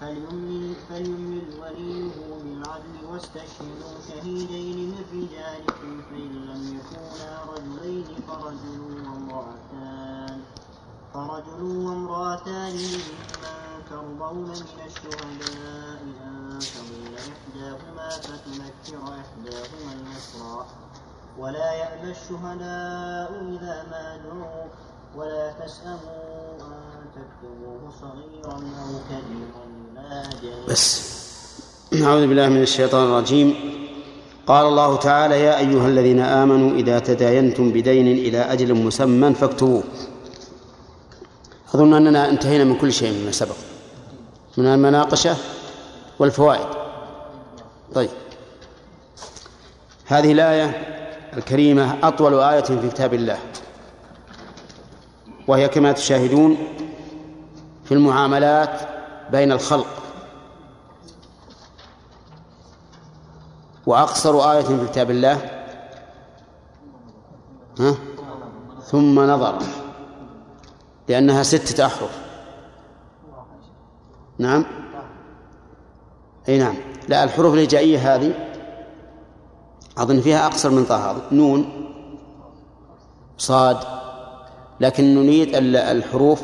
فليملل وليه بالعدل واستشهدوا شهيدين من رجالكم فإن لم يكونا رجلين فرجل وامرأتان. فرجل وامرأتان ممن ترضون من الشهداء أن تضل إحداهما فتذكر إحداهما الأخرى. ولا يأبى الشهداء إذا ما دعوا ولا تسأموا أن تكتبوه صغيرا أو كبيرا. بس. أعوذ بالله من الشيطان الرجيم. قال الله تعالى يا أيها الذين آمنوا إذا تداينتم بدين إلى أجل مسمى فاكتبوه. أظن أننا انتهينا من كل شيء مما سبق. من المناقشة والفوائد. طيب. هذه الآية الكريمة أطول آية في كتاب الله. وهي كما تشاهدون في المعاملات بين الخلق. وأقصر آية في كتاب الله. ها؟ ثم نظر. لأنها ستة أحرف نعم؟ أي نعم. لا الحروف الهجائية هذه أظن فيها أقصر من طه. نون صاد. لكن نريد الحروف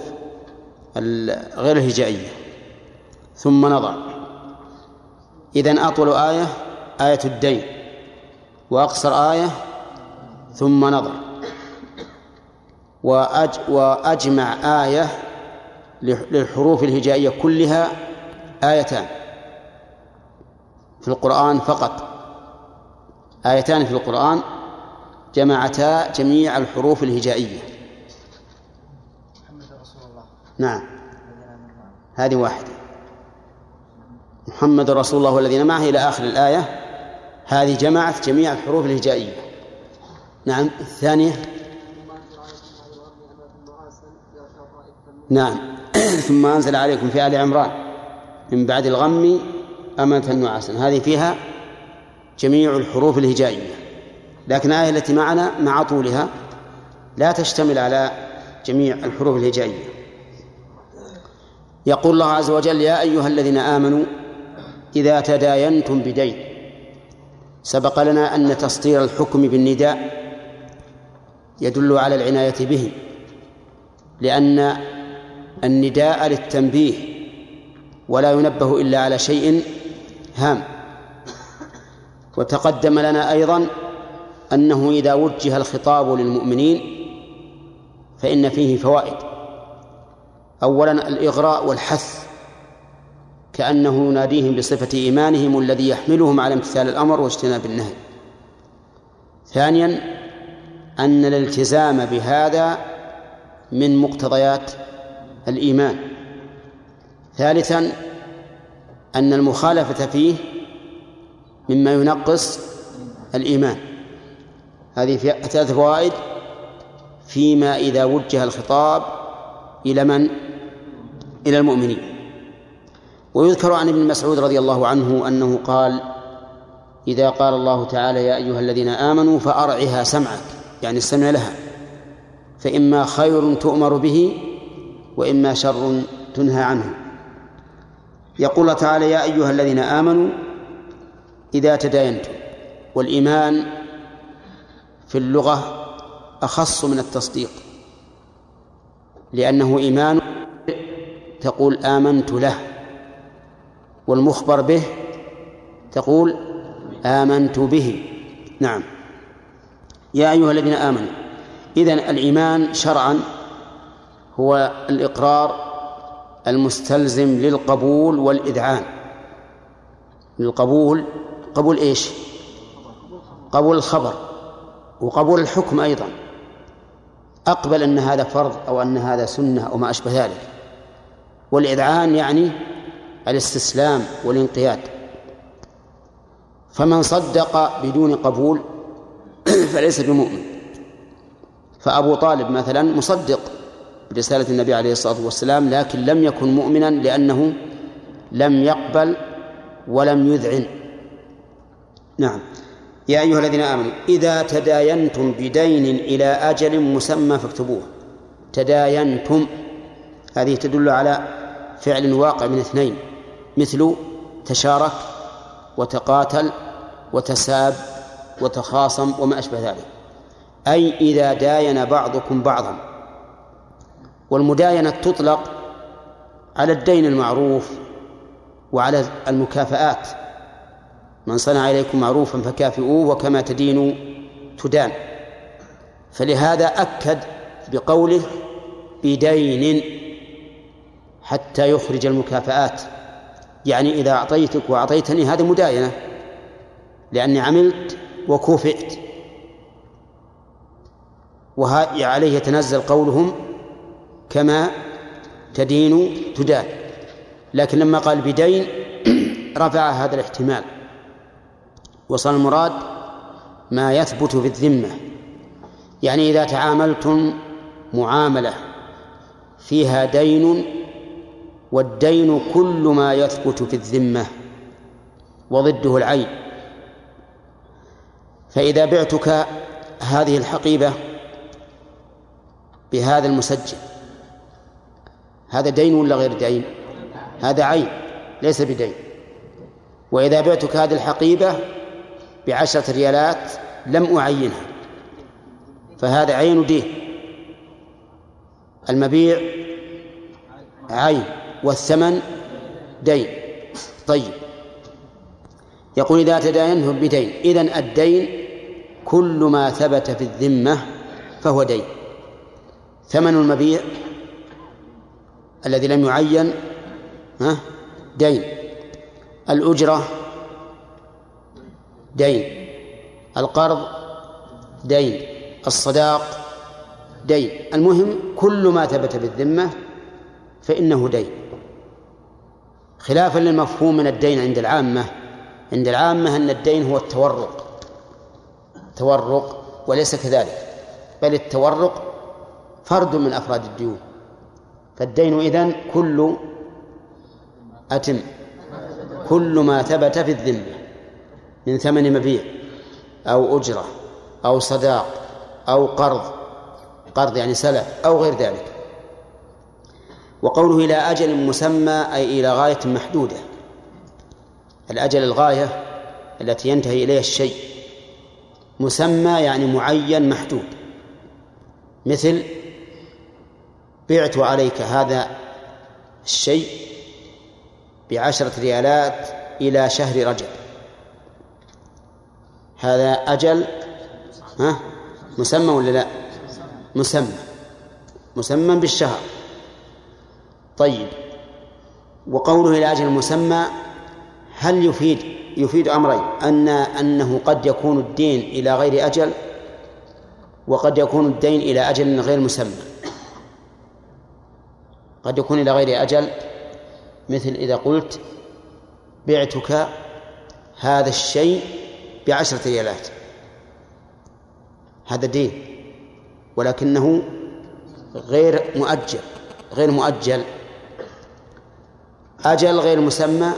غير الهجائية. ثم نضع إذن أطول آية آية الدين وأقصر آية ثم نظر. وأج وأجمع آية للحروف الهجائية كلها آيتان. في القرآن فقط. آيتان في القرآن جمعتا جميع الحروف الهجائية. نعم. هذه واحدة. محمد رسول الله والذين معه إلى آخر الآية هذه جمعت جميع الحروف الهجائية. نعم الثانية. نعم. ثم أنزل عليكم في آل عمران من بعد الغم أمنة نعاسا هذه فيها جميع الحروف الهجائية. لكن الآية التي معنا مع طولها لا تشتمل على جميع الحروف الهجائية. يقول الله عز وجل يا أيها الذين آمنوا إذا تداينتم بدين. سبق لنا أن تسطير الحكم بالنداء يدل على العناية به لأن النداء للتنبيه ولا ينبه إلا على شيء هام. وتقدم لنا أيضا أنه إذا وجه الخطاب للمؤمنين فإن فيه فوائد. أولا الإغراء والحث كأنه يناديهم بصفة إيمانهم الذي يحملهم على امتثال الأمر واجتناب النهي. ثانيا أن الالتزام بهذا من مقتضيات الإيمان. ثالثا أن المخالفة فيه مما ينقص الإيمان. هذه ثلاث فوائد. فيما إذا وجه الخطاب إلى من؟ إلى المؤمنين. ويذكر عن ابن مسعود رضي الله عنه أنه قال إذا قال الله تعالى يا أيها الذين آمنوا فأرعها سمعك يعني استمع لها. فإما خير تؤمر به وإما شر تنهى عنه. يقول تعالى يا أيها الذين آمنوا إذا تداينتم والإيمان في اللغة أخص من التصديق لأنه إيمان تقول آمنت له. والمخبر به تقول آمنت به. نعم. يا أيها الذين آمنوا إذن الإيمان شرعا هو الإقرار المستلزم للقبول والإذعان. للقبول قبول إيش؟ قبول الخبر وقبول الحكم أيضا. أقبل أن هذا فرض أو أن هذا سنة أو ما أشبه ذلك. والإذعان يعني الاستسلام والانقياد. فمن صدق بدون قبول فليس بمؤمن. فأبو طالب مثلا مصدق برسالة النبي عليه الصلاة والسلام لكن لم يكن مؤمنا لأنه لم يقبل ولم يذعن. نعم. يا أيها الذين آمنوا إذا تداينتم بدين إلى أجل مسمى فاكتبوه. تداينتم. هذه تدل على فعل واقع من اثنين. مثل تشارك وتقاتل وتساب وتخاصم وما أشبه ذلك. أي إذا داين بعضكم بعضا. والمداينة تطلق على الدين المعروف وعلى المكافآت. من صنع إليكم معروفا فكافئوه وكما تدين تدان. فلهذا أكد بقوله بدين حتى يخرج المكافآت. يعني إذا أعطيتك وأعطيتني هذه مداينة. لأني عملت وكوفئت. وعليه يتنزل قولهم كما تدين تدان. لكن لما قال بدين رفع هذا الاحتمال. وصل المراد ما يثبت في الذمة. يعني إذا تعاملتم معاملة فيها دين والدين كل ما يثبت في الذمة وضده العين. فإذا بعتك هذه الحقيبة بهذا المسجل هذا دين ولا غير دين؟ هذا عين ليس بدين. وإذا بعتك هذه الحقيبة بعشرة ريالات لم أعينها فهذا عين دين. المبيع عين. والثمن دين. طيب. يقول إذا تداينه بدين. إذن الدين كل ما ثبت في الذمة فهو دين. ثمن المبيع الذي لم يعين دين. الأجرة دين. القرض دين. الصداق دين. المهم كل ما ثبت بالذمة فإنه دين. خلافا للمفهوم من الدين عند العامة. عند العامة أن الدين هو التورق. تورق وليس كذلك. بل التورق فرد من أفراد الديون. فالدين إذن كل أتم. كل ما ثبت في الذمة. من ثمن مبيع أو أجرة أو صداق أو قرض. قرض يعني سلف أو غير ذلك. وقوله إلى أجل مسمى أي إلى غاية محدودة. الأجل الغاية التي ينتهي إليها الشيء. مسمى يعني معين محدود. مثل بعت عليك هذا الشيء بعشرة ريالات إلى شهر رجب. هذا أجل ها؟ مسمى ولا لا؟ مسمى. مسمى بالشهر. طيب. وقوله إلى أجل مسمى هل يفيد يفيد أمرين؟ أن أنه قد يكون الدين إلى غير أجل وقد يكون الدين إلى أجل غير مسمى. قد يكون إلى غير أجل مثل إذا قلت بعتك هذا الشيء بعشرة ريالات. هذا دين ولكنه غير مؤجل غير مؤجل. أجل غير مسمى؟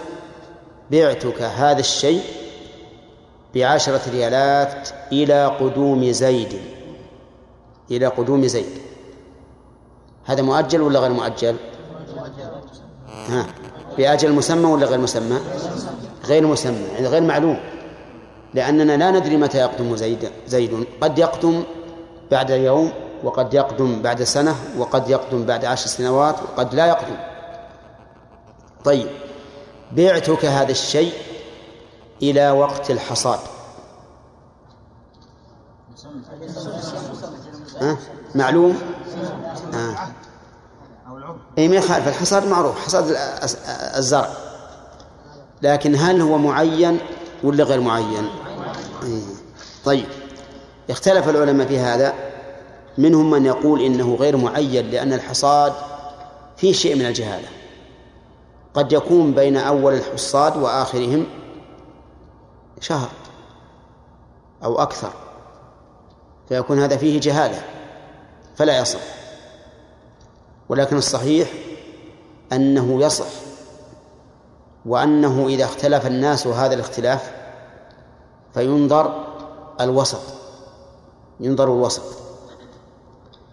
بعتك هذا الشيء بعشرة ريالات إلى قدوم زيد. إلى قدوم زيد. هذا مؤجل ولا غير مؤجل؟ ها بأجل مسمى ولا غير مسمى؟ غير مسمى يعني غير معلوم. لأننا لا ندري متى يقدم زيد زيد. قد يقدم بعد يوم وقد يقدم بعد سنة وقد يقدم بعد عشر سنوات وقد لا يقدم. طيب بعتك هذا الشيء إلى وقت الحصاد ها؟ معلوم آه. أي ما يخالف الحصاد معروف حصاد الزرع لكن هل هو معين ولا غير معين إيه. طيب اختلف العلماء في هذا منهم من يقول إنه غير معين لأن الحصاد فيه شيء من الجهالة قد يكون بين أول الحصاد وآخرهم شهر أو أكثر فيكون هذا فيه جهالة فلا يصح. ولكن الصحيح أنه يصح وأنه إذا اختلف الناس هذا الاختلاف فينظر الوسط ينظر الوسط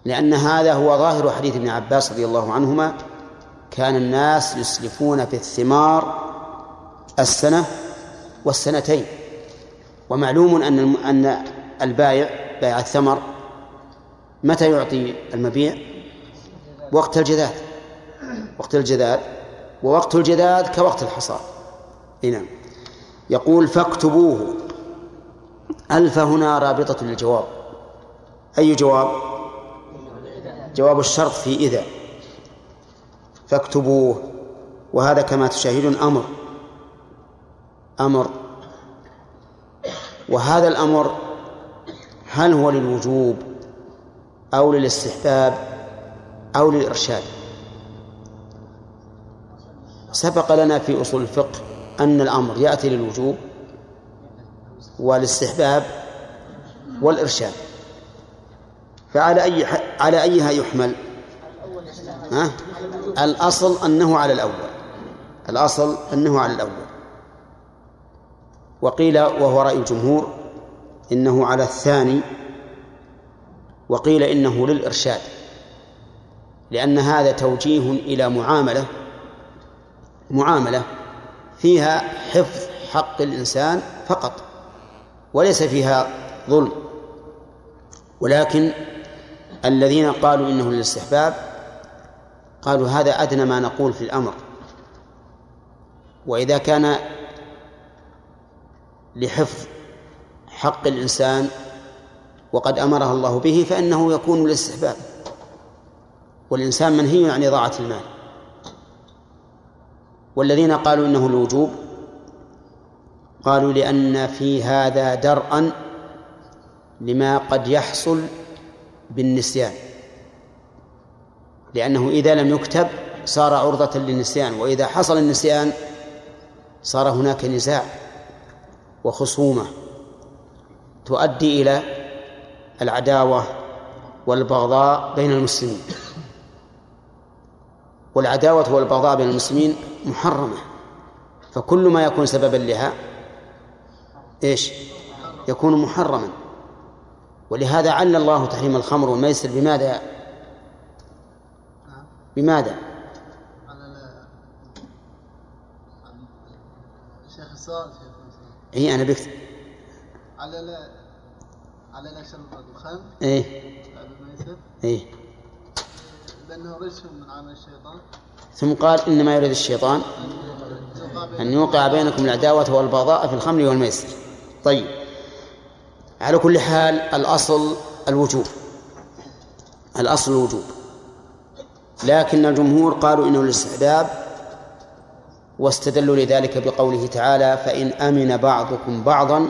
لأن هذا هو ظاهر حديث ابن عباس رضي الله عنهما كان الناس يسلفون في الثمار السنة والسنتين. ومعلوم أن أن البائع بائع الثمر متى يعطي المبيع؟ وقت الجذاذ وقت الجذاذ ووقت الجذاذ كوقت الحصاد. نعم. يقول فاكتبوه. ألف هنا رابطة للجواب؟ أي جواب؟ جواب الشرط في إذا. فاكتبوه. وهذا كما تشاهدون أمر. أمر. وهذا الأمر هل هو للوجوب أو للاستحباب أو للإرشاد؟ سبق لنا في أصول الفقه أن الأمر يأتي للوجوب والاستحباب والإرشاد. فعلى أي على أيها يحمل؟ ها؟ الأصل أنه على الأول. الأصل أنه على الأول. وقيل وهو رأي الجمهور إنه على الثاني وقيل إنه للإرشاد لأن هذا توجيه إلى معاملة معاملة فيها حفظ حق الإنسان فقط وليس فيها ظلم. ولكن الذين قالوا إنه للاستحباب قالوا هذا أدنى ما نقول في الأمر. وإذا كان لحفظ حق الإنسان وقد أمرها الله به فإنه يكون للاستحباب. والإنسان منهي عن إضاعة المال. والذين قالوا إنه الوجوب قالوا لأن في هذا درءا لما قد يحصل بالنسيان. لأنه إذا لم يكتب صار عرضة للنسيان وإذا حصل النسيان صار هناك نزاع وخصومة تؤدي إلى العداوة والبغضاء بين المسلمين والعداوة والبغضاء بين المسلمين محرمة فكل ما يكون سببا لها إيش؟ يكون محرما ولهذا عل الله تحريم الخمر والميسر بماذا؟ بماذا؟ شيخ السؤال إي أنا بكتب على لا على لا شرب الخمر إيه إيه لأنه رجس من عمل الشيطان. ثم قال إنما يريد الشيطان أن يوقع بينكم العداوة والبغضاء في الخمر والميسر. طيب. على كل حال الأصل الوجوب. الأصل الوجوب. لكن الجمهور قالوا إنه الاستحباب واستدلوا لذلك بقوله تعالى فإن أمن بعضكم بعضا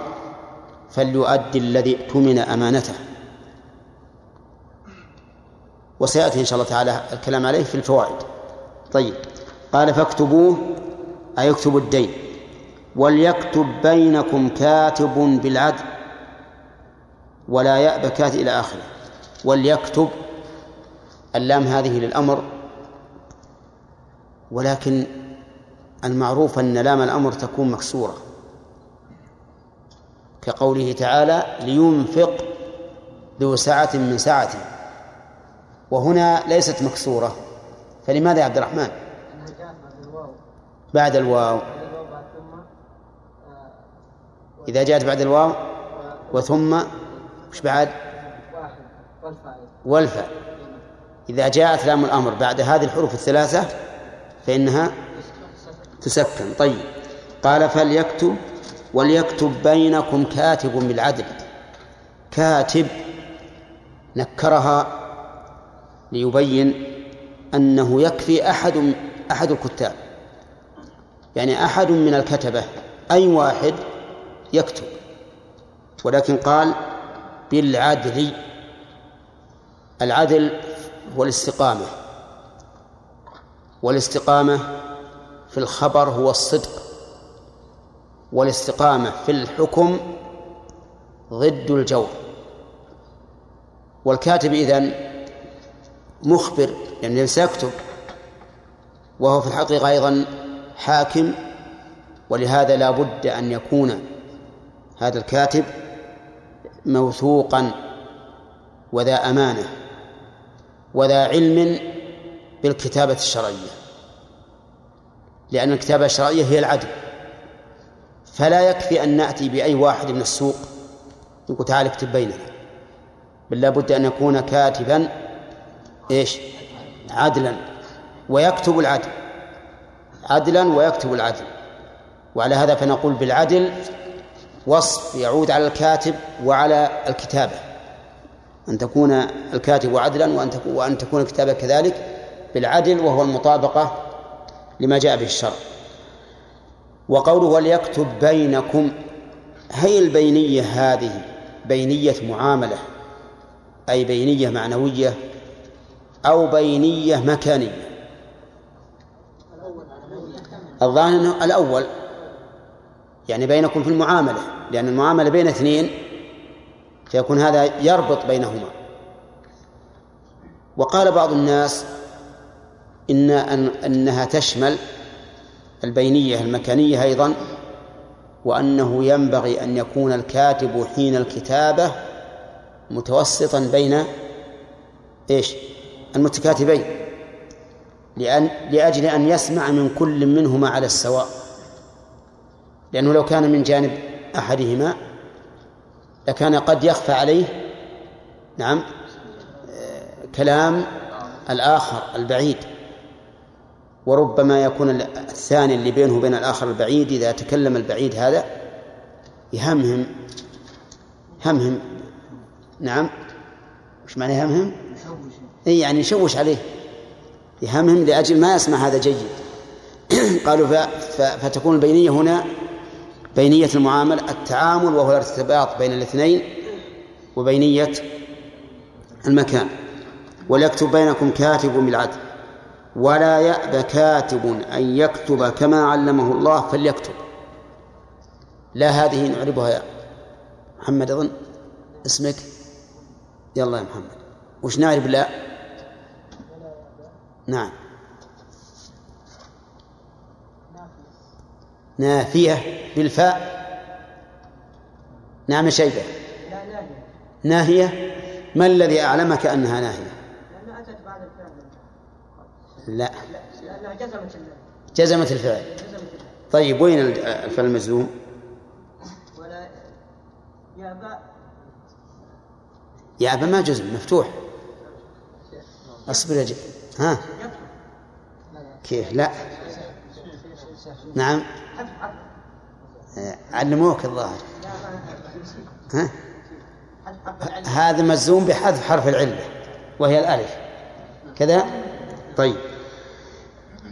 فليؤدي الذي اؤتمن أمانته. وسيأتي إن شاء الله تعالى الكلام عليه في الفوائد. طيب قال فاكتبوه أي اكتبوا الدين. وليكتب بينكم كاتب بالعدل ولا يأبى كاتب إلى آخره. وليكتب اللام هذه للأمر ولكن المعروف أن لام الأمر تكون مكسورة. كقوله تعالى لينفق ذو سعة من سعته وهنا ليست مكسورة. فلماذا يا عبد الرحمن؟ بعد الواو. إذا جاءت بعد الواو وثم وش بعد؟ والفاء. إذا جاءت لام الأمر بعد هذه الحروف الثلاثة فإنها تسكن. طيب. قال فليكتب وليكتب بينكم كاتب بالعدل. كاتب نكرها ليبين أنه يكفي أحد أحد الكتاب. يعني أحد من الكتبة أي واحد يكتب. ولكن قال بالعدل. العدل هو الاستقامة والاستقامة في الخبر هو الصدق. والاستقامة في الحكم ضد الجور. والكاتب إذن مخبر يعني سيكتب وهو في الحقيقة أيضا حاكم ولهذا لا بد أن يكون هذا الكاتب موثوقا وذا أمانة. وذا علم بالكتابة الشرعية. لأن الكتابة الشرعية هي العدل. فلا يكفي أن نأتي بأي واحد من السوق نقول تعال اكتب بيننا. بل لابد أن يكون كاتبا إيش؟ عدلا. ويكتب العدل. عدلا ويكتب العدل. وعلى هذا فنقول بالعدل وصف يعود على الكاتب وعلى الكتابة. أن تكون الكاتب عدلا وأن تكون وأن تكون الكتابة كذلك بالعدل وهو المطابقة لما جاء به الشرع. وقوله وليكتب بينكم هي البينية هذه بينية معاملة أي بينية معنوية أو بينية مكانية. الظاهر الأول يعني بينكم في المعاملة لأن المعاملة بين اثنين فيكون هذا يربط بينهما. وقال بعض الناس إن أن أنها تشمل البينية المكانية أيضا وأنه ينبغي أن يكون الكاتب حين الكتابة متوسطا بين إيش؟ المتكاتبين. لأن لأجل أن يسمع من كل منهما على السواء. لأنه لو كان من جانب أحدهما لكان قد يخفى عليه نعم كلام الآخر البعيد. وربما يكون الثاني اللي بينه وبين الآخر البعيد إذا تكلم البعيد هذا يهمهم همهم نعم. وش معنى يهمهم؟ إي يعني يشوش عليه. يهمهم لأجل ما يسمع هذا جيد. قالوا فتكون البينية هنا بينية المعاملة التعامل وهو الارتباط بين الاثنين وبينية المكان. وليكتب بينكم كاتب بالعدل. ولا يأبى كاتب أن يكتب كما علمه الله فليكتب. لا هذه نعربها يا محمد أظن. اسمك؟ يلا يا محمد. وش نعرب لا؟ نعم. نافية بالفاء. نعم شيبة ناهية. ما الذي أعلمك أنها ناهية؟ لأنها أتت بعد الفعل لا. لأنها جزمت جزمت الفعل. طيب وين الفعل المجزوم؟ ولا يأبى يأبى ما جزم مفتوح. أصبر يا ها؟ كيف؟ لا. نعم. علموك الظاهر. ها؟ هذا مجزوم بحذف حرف العلة وهي الألف. كذا؟ طيب.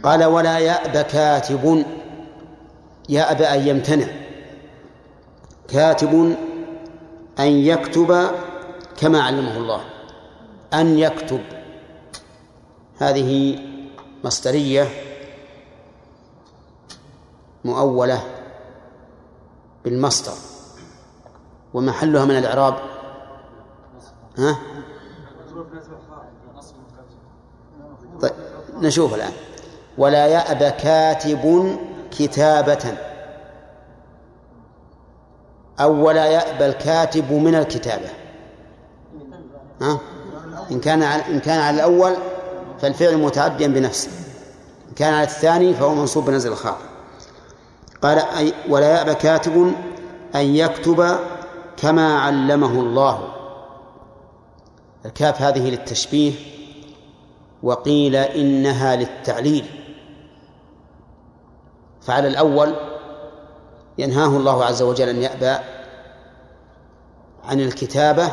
قال ولا يأبى كاتب يأبى أن يمتنع. كاتب أن يكتب كما علمه الله. أن يكتب. هذه مصدرية مؤولة بالمصدر. ومحلها من الإعراب. ها؟ طيب نشوف الآن. ولا يأبى كاتب كتابة. أو ولا يأبى الكاتب من الكتابة. ها؟ إن كان على إن كان على الأول فالفعل متعديا بنفسه. إن كان على الثاني فهو منصوب بنزل الخاطر قال أي ولا يأبى كاتب أن يكتب كما علمه الله. الكاف هذه للتشبيه وقيل إنها للتعليل. فعلى الأول ينهاه الله عز وجل أن يأبى عن الكتابة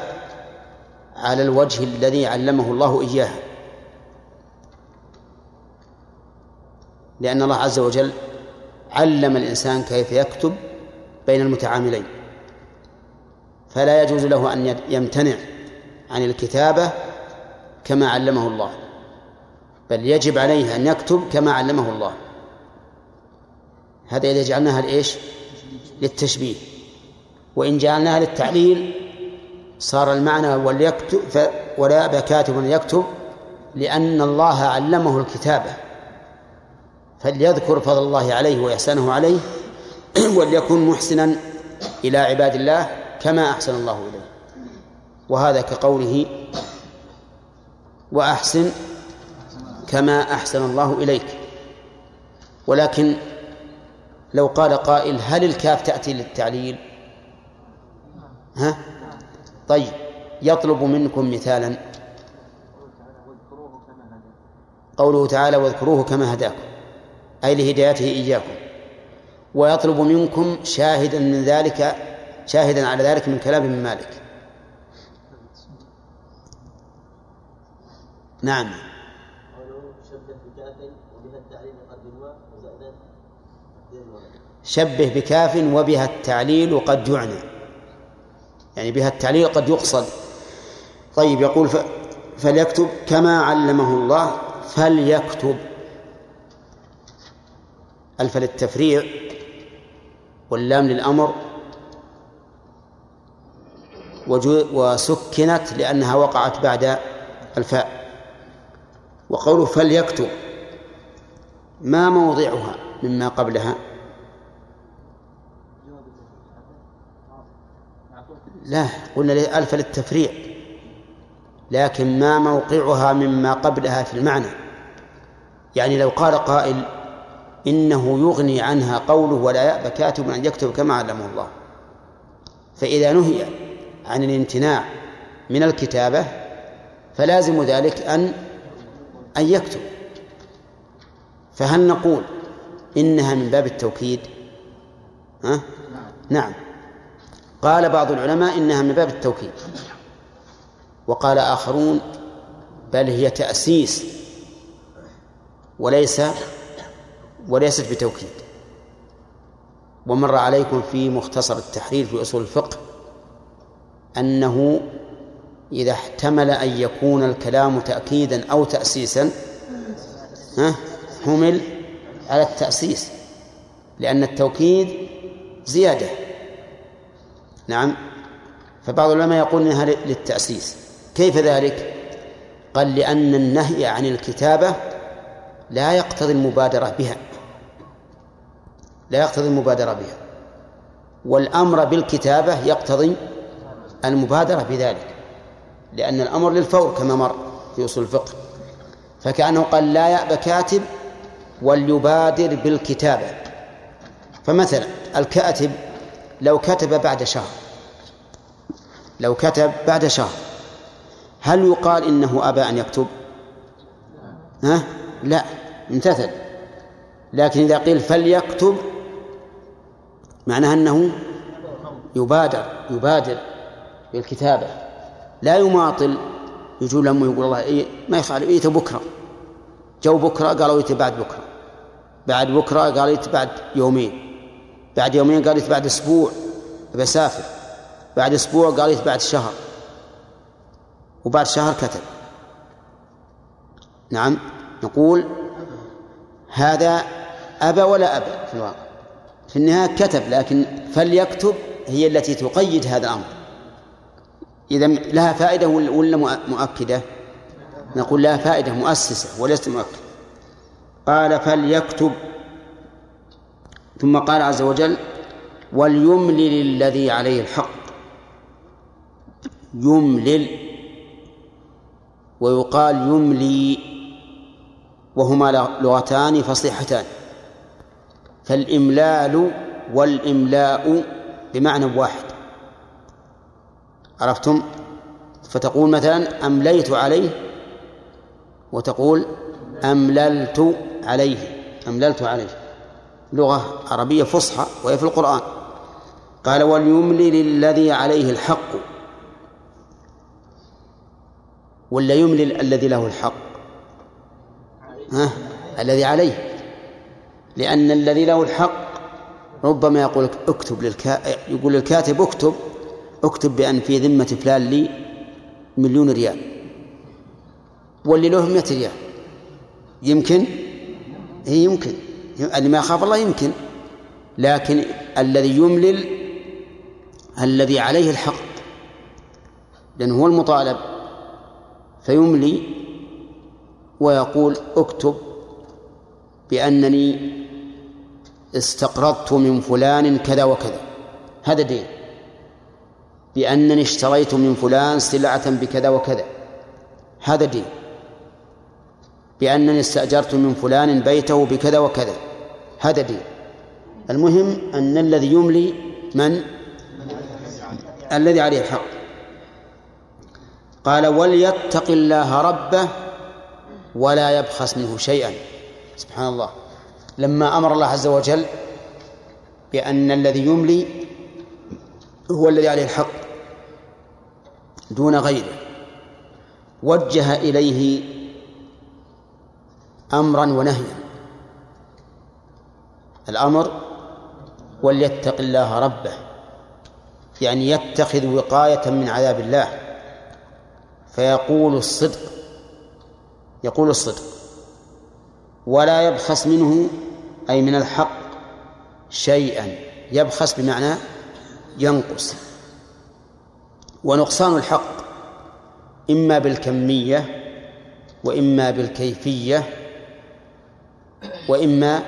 على الوجه الذي علمه الله إياه لأن الله عز وجل علم الإنسان كيف يكتب بين المتعاملين. فلا يجوز له أن يمتنع عن الكتابة كما علمه الله بل يجب عليه أن يكتب كما علمه الله. هذا إذا جعلناها لإيش؟ للتشبيه. وإن جعلناها للتعليل صار المعنى وليكتب ولا يأبى كاتب يكتب لأن الله علمه الكتابة. فليذكر فضل الله عليه وإحسانه عليه وليكن محسنا إلى عباد الله كما أحسن الله إليه. وهذا كقوله وأحسن كما أحسن الله إليك. ولكن لو قال قائل هل الكاف تأتي للتعليل؟ ها؟ طيب يطلب منكم مثالا. قوله تعالى واذكروه كما هداكم. أي لهدايته إياكم. ويطلب منكم شاهدا من ذلك شاهدا على ذلك من كلام ابن مالك. نعم. شبه بكاف وبها التعليل قد يعنى. يعني بها التعليل قد يقصد. طيب يقول. فليكتب كما علمه الله فليكتب. ألف للتفريع واللام للأمر وسكنت لأنها وقعت بعد الفاء. وقوله فليكتب ما موضعها مما قبلها. لا قلنا ألف للتفريع لكن ما موقعها مما قبلها في المعنى. يعني لو قال قائل إنه يغني عنها قوله ولا يأبى كاتب أن يكتب كما علمه الله. فإذا نهي عن الامتناع من الكتابة فلازم ذلك أن أن يكتب. فهل نقول إنها من باب التوكيد؟ ها؟ نعم. قال بعض العلماء إنها من باب التوكيد. وقال آخرون بل هي تأسيس وليس وليست بتوكيد. ومر عليكم في مختصر التحرير في أصول الفقه أنه إذا احتمل أن يكون الكلام تأكيدا أو تأسيسا حمل على التأسيس لأن التوكيد زيادة. نعم. فبعض العلماء يقول إنها للتأسيس. كيف ذلك؟ قال لأن النهي عن الكتابة لا يقتضي المبادرة بها. لا يقتضي المبادرة بها. والأمر بالكتابة يقتضي المبادرة بذلك لأن الأمر للفور كما مر في أصول الفقه. فكأنه قال لا يأبى كاتب وليبادر بالكتابة. فمثلا الكاتب لو كتب بعد شهر لو كتب بعد شهر هل يقال إنه أبى أن يكتب؟ ها؟ لا امتثل لكن إذا قيل فليكتب معناها أنه يبادر يبادر بالكتابة. لا يماطل يجول لهم يقول الله إيه ما يفعل إيه بكرة جو بكرة قالوا يت بعد بكرة. بعد بكرة قال يت بعد يومين. بعد يومين قال يت بعد أسبوع. بسافر بعد أسبوع قال يت بعد شهر. وبعد شهر كتب. نعم نقول هذا أبى ولا أبى في الواقع؟ في النهاية كتب لكن فليكتب هي التي تقيد هذا الأمر. إذا لها فائدة ولا مؤكدة؟ نقول لها فائدة مؤسسة وليست مؤكدة قال فليكتب. ثم قال عز وجل وليملل الذي عليه الحق. يملل ويقال يملي وهما لغتان فصيحتان. فالإملال والإملاء بمعنى واحد. عرفتم؟ فتقول مثلا أمليت عليه وتقول أمللت عليه. أمللت عليه. لغة عربية فصحى وهي في القرآن. قال وليملل الذي عليه الحق. ولا يملل الذي له الحق. ها؟ الذي عليه. لأن الذي له الحق ربما يقول اكتب للكا... يقول للكاتب اكتب اكتب بأن في ذمة فلان لي مليون ريال. واللي له 100 ريال. يمكن؟ هي يمكن. اللي ما يخاف الله يمكن. لكن الذي يملل الذي عليه الحق لأنه هو المطالب فيملي ويقول اكتب بأنني استقرضت من فلان كذا وكذا. هذا دين. بأنني اشتريت من فلان سلعة بكذا وكذا. هذا دين. بأنني استأجرت من فلان بيته بكذا وكذا. هذا دين. المهم أن الذي يملي من؟ الذي عليه الحق. قال وليتق الله ربه ولا يبخس منه شيئا. سبحان الله. لما أمر الله عز وجل بأن الذي يملي هو الذي عليه الحق دون غيره وجه إليه أمرا ونهيا. الأمر وليتق الله ربه يعني يتخذ وقاية من عذاب الله. فيقول الصدق يقول الصدق. ولا يبخس منه أي من الحق شيئا. يبخس بمعنى ينقص. ونقصان الحق إما بالكمية وإما بالكيفية وإما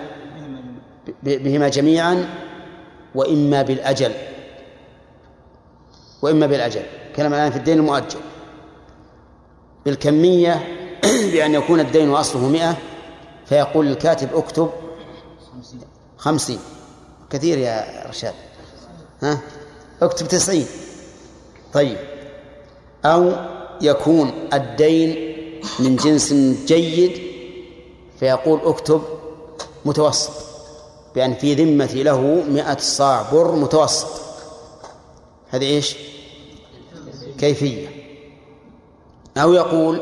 بهما جميعا وإما بالأجل. وإما بالأجل. كلام الآن في الدين المؤجل. بالكمية بأن يكون الدين أصله مئة فيقول الكاتب اكتب خمسين. كثير يا رشاد. ها؟ اكتب تسعين. طيب. أو يكون الدين من جنس جيد فيقول اكتب متوسط بأن في ذمتي له مئة صاع بر متوسط. هذه إيش؟ كيفية. أو يقول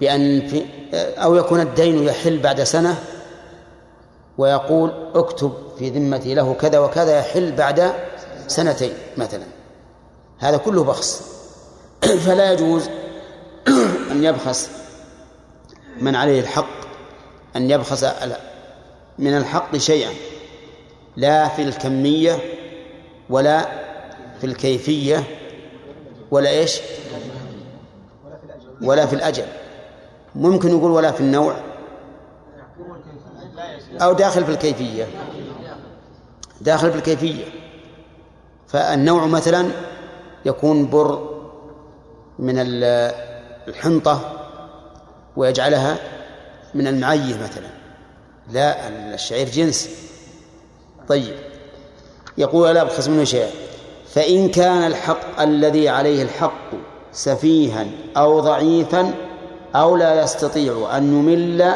بأن في أو يكون الدين يحل بعد سنة ويقول اكتب في ذمتي له كذا وكذا يحل بعد سنتين مثلا. هذا كله بخس فلا يجوز أن يبخس من عليه الحق أن يبخس من الحق شيئا لا في الكمية ولا في الكيفية ولا إيش؟ ولا في الأجل. ممكن يقول ولا في النوع أو داخل في الكيفية. داخل في الكيفية. فالنوع مثلا يكون بر من الحنطة ويجعلها من المعية مثلا. لا الشعير جنس. طيب. يقول لا أبخس منه شيئا فإن كان الحق الذي عليه الحق سفيها أو ضعيفا أو لا يستطيع أن يمل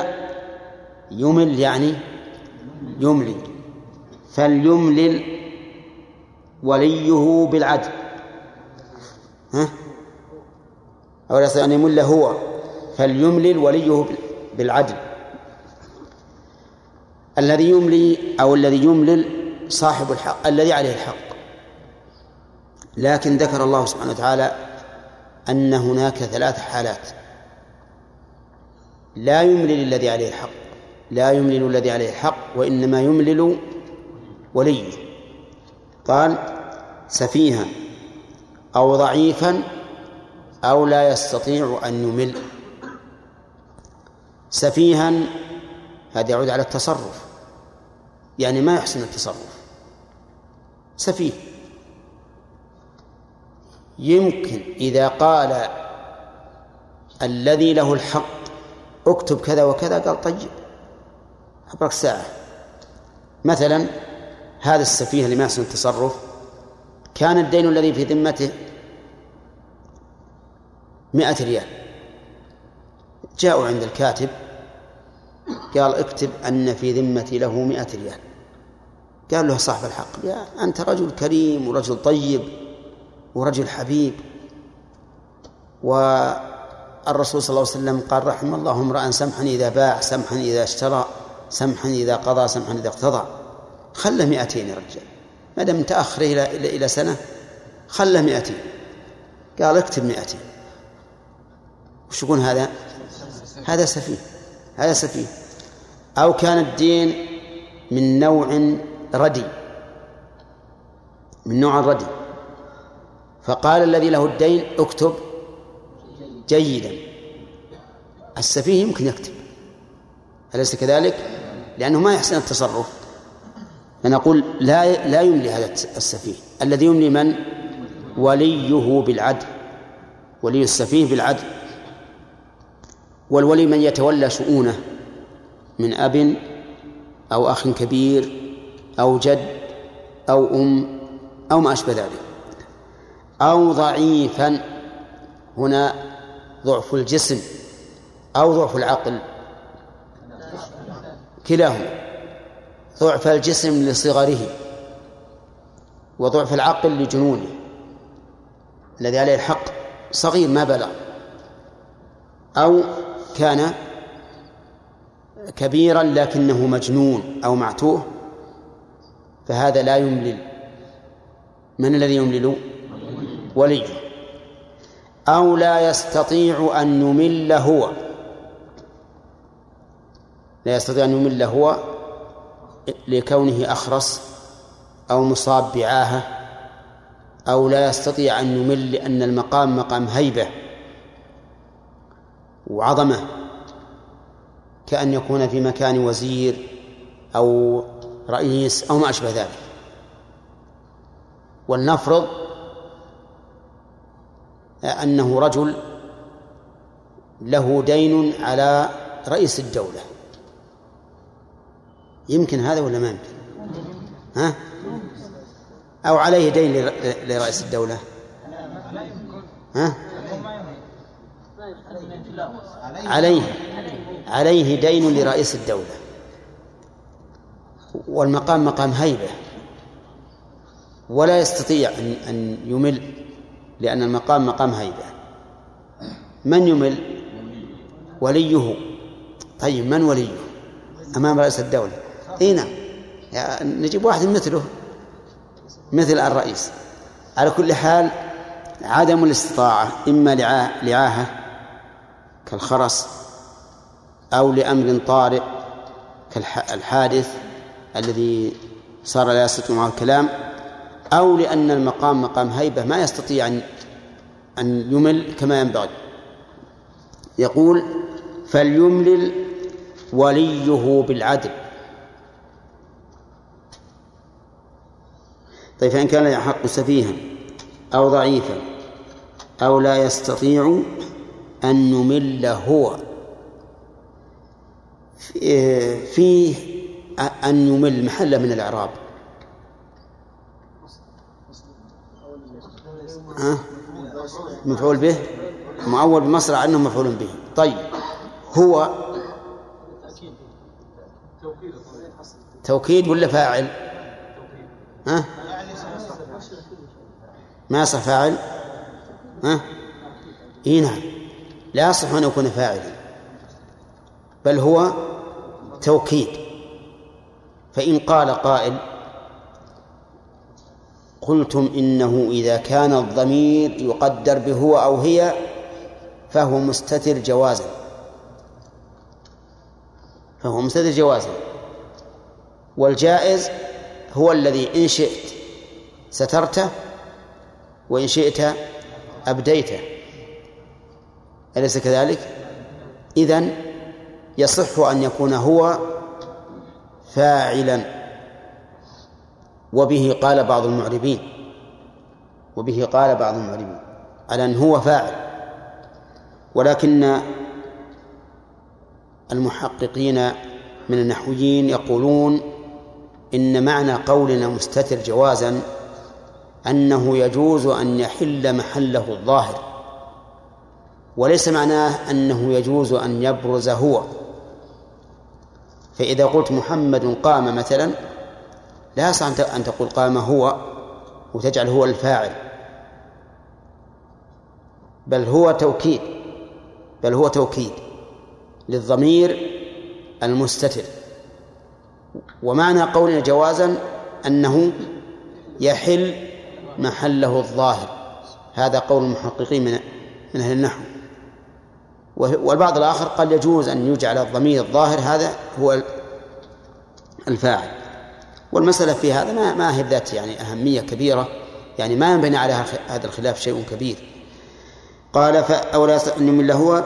يمل يعني يملي. فليملل وليه بالعدل. ها؟ أو لا يستطيع أن يمل هو. فليملل وليه بالعدل. الذي يملي أو الذي يملل صاحب الحق الذي عليه الحق. لكن ذكر الله سبحانه وتعالى أن هناك ثلاث حالات. لا يملل الذي عليه الحق لا يملل الذي عليه الحق وإنما يملل وليه. قال سفيها أو ضعيفا أو لا يستطيع أن يمل. سفيها هذا يعود على التصرف. يعني ما يحسن التصرف. سفيه. يمكن إذا قال الذي له الحق اكتب كذا وكذا قال طيب أبرك ساعة. مثلا هذا السفيه اللي ما يحسن التصرف كان الدين الذي في ذمته مئة ريال. جاءوا عند الكاتب قال اكتب أن في ذمتي له مئة ريال. قال له صاحب الحق يا أنت رجل كريم ورجل طيب ورجل حبيب و الرسول صلى الله عليه وسلم قال رحم الله امرأ سمحا إذا باع سمحا إذا اشترى سمحا إذا قضى سمحا إذا اقتضى. خله مئتين يا رجال. ما دام تأخر إلى إلى إلى سنة خله مئتين. قال اكتب مئتين. وش يكون هذا؟ هذا سفيه. هذا سفيه. أو كان الدين من نوع ردي. من نوع الردي فقال الذي له الدين اكتب جيدا. السفيه يمكن يكتب. أليس كذلك؟ لأنه ما يحسن التصرف. فنقول لا لا يملي هذا السفيه. الذي يملي من؟ وليه بالعدل. ولي السفيه بالعدل. والولي من يتولى شؤونه من أب أو أخ كبير أو جد أو أم أو ما أشبه ذلك. أو ضعيفا. هنا ضعف الجسم أو ضعف العقل. كلاهما. ضعف الجسم لصغره وضعف العقل لجنونه. الذي عليه الحق صغير ما بلغ. أو كان كبيرا لكنه مجنون أو معتوه فهذا لا يملل. من الذي يملل؟ وليه. أو لا يستطيع أن يمل هو. لا يستطيع أن يمل هو لكونه أخرس أو مصاب بعاهة أو لا يستطيع أن يمل لأن المقام مقام هيبة وعظمة كأن يكون في مكان وزير أو رئيس أو ما أشبه ذلك. ولنفرض أنه رجل له دين على رئيس الدولة. يمكن هذا ولا ما يمكن؟ ها؟ أو عليه دين لرئيس الدولة؟ ها؟ عليه. عليه دين لرئيس الدولة. والمقام مقام هيبة. ولا يستطيع أن أن يمل لأن المقام مقام هيبة. من يمل؟ وليه. طيب من وليه؟ أمام رئيس الدولة. إي نعم. نجيب واحد مثله مثل الرئيس. على كل حال عدم الاستطاعة إما لعاهة كالخرس أو لأمر طارئ كالحادث الذي صار لا يستطيع معه الكلام. أو لأن المقام مقام هيبة ما يستطيع أن أن يمل كما ينبغي. يقول فليملل وليه بالعدل. طيب فإن كان يحق سفيها أو ضعيفا أو لا يستطيع أن يمل هو فيه أن يمل محل من الإعراب. ها؟ مفعول به؟ مؤول بمصرع أنه مفعول به. طيب. هو توكيد ولا فاعل؟ ها؟ ما يصح فاعل؟ ها؟ إي نعم. لا يصح أن يكون فاعلا. بل هو توكيد. فإن قال قائل قلتم إنه إذا كان الضمير يقدر بهو أو هي فهو مستتر جوازا. فهو مستتر جوازا. والجائز هو الذي إن شئت سترته وإن شئت أبديته أليس كذلك؟ إذن يصح أن يكون هو فاعلا. وبه قال بعض المعربين وبه قال بعض المعربين على أن هو فاعل. ولكن المحققين من النحويين يقولون إن معنى قولنا مستتر جوازا أنه يجوز أن يحل محله الظاهر وليس معناه أنه يجوز أن يبرز هو. فإذا قلت محمد قام مثلا لا يصح أن تقول قام هو وتجعل هو الفاعل. بل هو توكيد بل هو توكيد للضمير المستتر. ومعنى قولنا جوازا أنه يحل محله الظاهر. هذا قول المحققين من من أهل النحو. والبعض الآخر قال يجوز أن يجعل الضمير الظاهر هذا هو الفاعل. والمسألة في هذا ما ما هي ذات يعني أهمية كبيرة يعني ما ينبني على هذا الخلاف شيء كبير. قال أولا أن يمل هو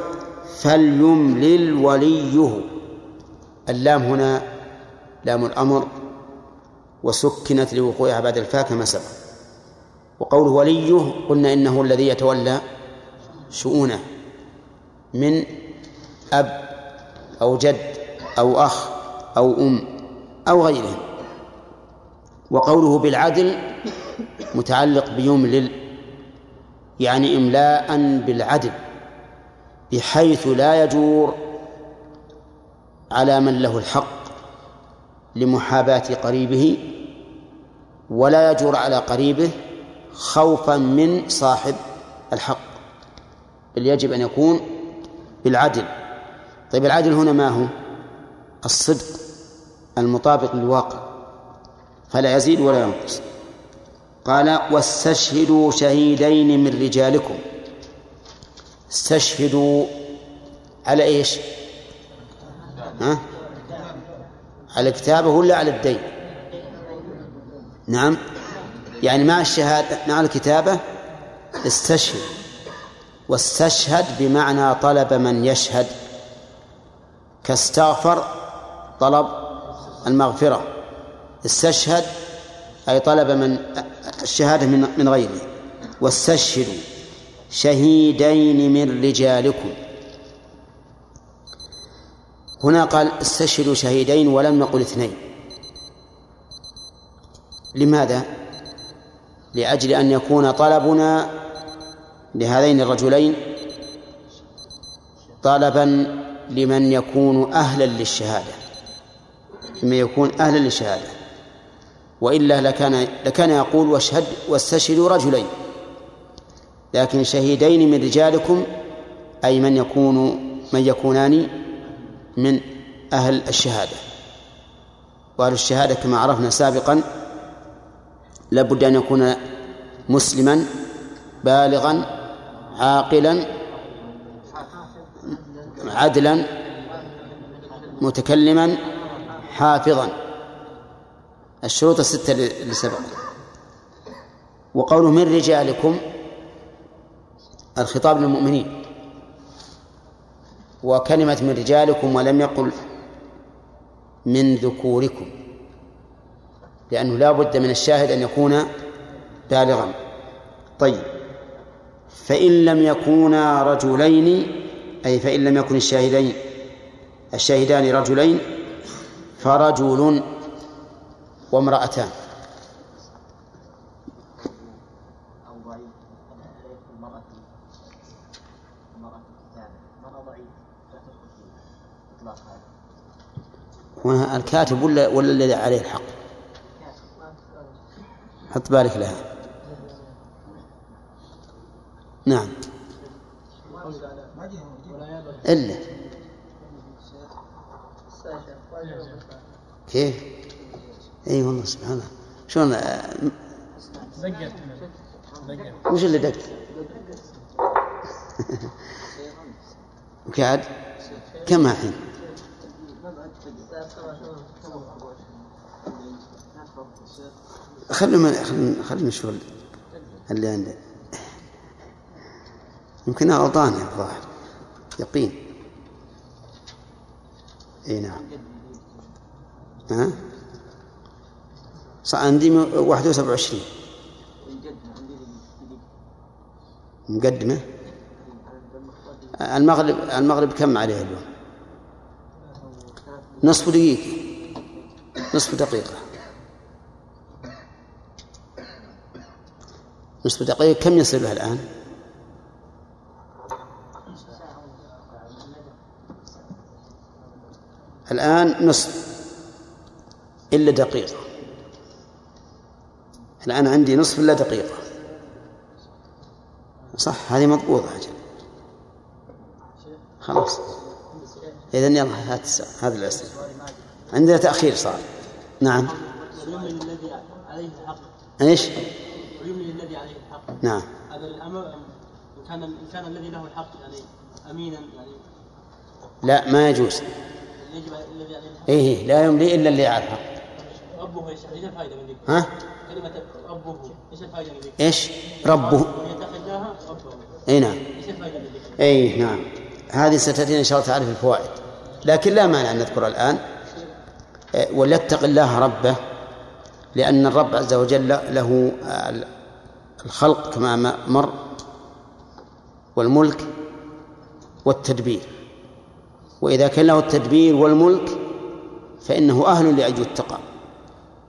فليملل وليه. اللام هنا لام الأمر وسكنت لوقوعها بعد الفاء كما سبق. وقوله وليه قلنا إنه الذي يتولى شؤونه من أب أو جد أو أخ أو أم أو غيرهم. وقوله بالعدل متعلق بيملل يعني إملاء بالعدل بحيث لا يجور على من له الحق لمحاباة قريبه ولا يجور على قريبه خوفا من صاحب الحق. بل يجب أن يكون بالعدل. طيب العدل هنا ما هو؟ الصدق المطابق للواقع. فلا يزيد ولا ينقص قال واستشهدوا شهيدين من رجالكم استشهدوا على إيش؟ ها؟ على الكتابة ولا على الدين؟ نعم يعني مع الشهادة مع الكتابة استشهد واستشهد بمعنى طلب من يشهد كاستغفر طلب المغفرة استشهد أي طلب من الشهادة من من غيره. واستشهدوا شهيدين من رجالكم. هنا قال استشهدوا شهيدين ولم نقل اثنين. لماذا؟ لأجل أن يكون طلبنا لهذين الرجلين طلبا لمن يكون أهلا للشهادة لمن يكون أهلا للشهادة. وإلا لكان لكان يقول واشهد واستشهدوا رجلين. لكن شهيدين من رجالكم أي من يكون من يكونان من أهل الشهادة. وأهل الشهادة كما عرفنا سابقا لابد أن يكون مسلما بالغا عاقلا عدلا متكلما حافظا. الشروط الستة اللي سبق وقوله من رجالكم الخطاب للمؤمنين. وكلمة من رجالكم ولم يقل من ذكوركم لأنه لا بد من الشاهد أن يكون بالغا. طيب. فإن لم يكونا رجلين أي فإن لم يكن الشاهدين الشاهدان رجلين فرجل وامرأتان. هنا الكاتب ولا ولا الذي عليه الحق؟ حط بالك لها. نعم. إلا. كيف؟ إي والله سبحان الله. شلون آه، وش اللي دق؟ وقعد كم الحين؟ خلنا خلنا نشوف اللي عنده يمكنها غلطان الظاهر. يقين. إي نعم. ها؟ عندي واحد وسبع وعشرين. مقدمة؟ المغرب المغرب كم عليه اليوم؟ نصف دقيقة. نصف دقيقة. نصف دقيقة. كم يصير له الآن؟ الآن نصف. إلا دقيقة. الآن عندي نصف إلا دقيقة. صح هذه مضبوطة أجل خلاص. إذا يلا هات هذا الأسئلة عندنا تأخير صار. نعم. ويملي الذي عليه الحق. إيش؟ ويملي الذي عليه الحق. نعم. هذا الأمر إن كان إن كان الذي له الحق يعني أمينا يعني. لا ما يجوز. يجب الذي عليه الحق. إيه لا يملي إلا اللي على الحق. ربه إيش الفائدة من؟ ها؟ كلمة ربه. إيش من ذكره؟ إيش؟ ربه. ربه. أي نعم. إيش من ذكره؟ أي نعم. هذه ستأتينا إن شاء الله تعالى في الفوائد. لكن لا مانع أن نذكرها الآن. آه، وليتق الله ربه لأن الرب عز وجل له الخلق كما مر والملك والتدبير. وإذا كان له التدبير والملك فإنه أهل لأن يتقى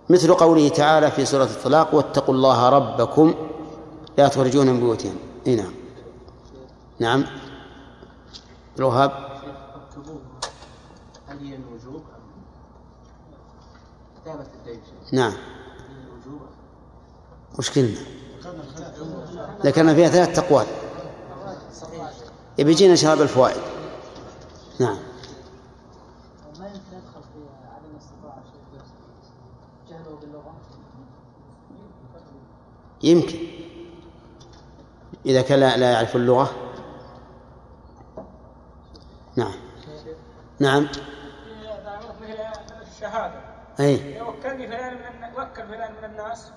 مثل قوله تعالى في سورة الطلاق واتقوا الله ربكم. لا تخرجون من بيوتهم إي نعم. نعم. الوهاب. كتابة الدين نعم. وش كلمة؟ ذكرنا فيها ثلاث أقوال يبي يجينا شباب الفوائد. نعم ما يمكن يدخل في عدم الاستطاعة شيء جهله باللغة يمكن. إذا كان لا يعرف اللغة. نعم. نعم. مثل الشهاده أي وكلني فلان من وكل فلان من الناس.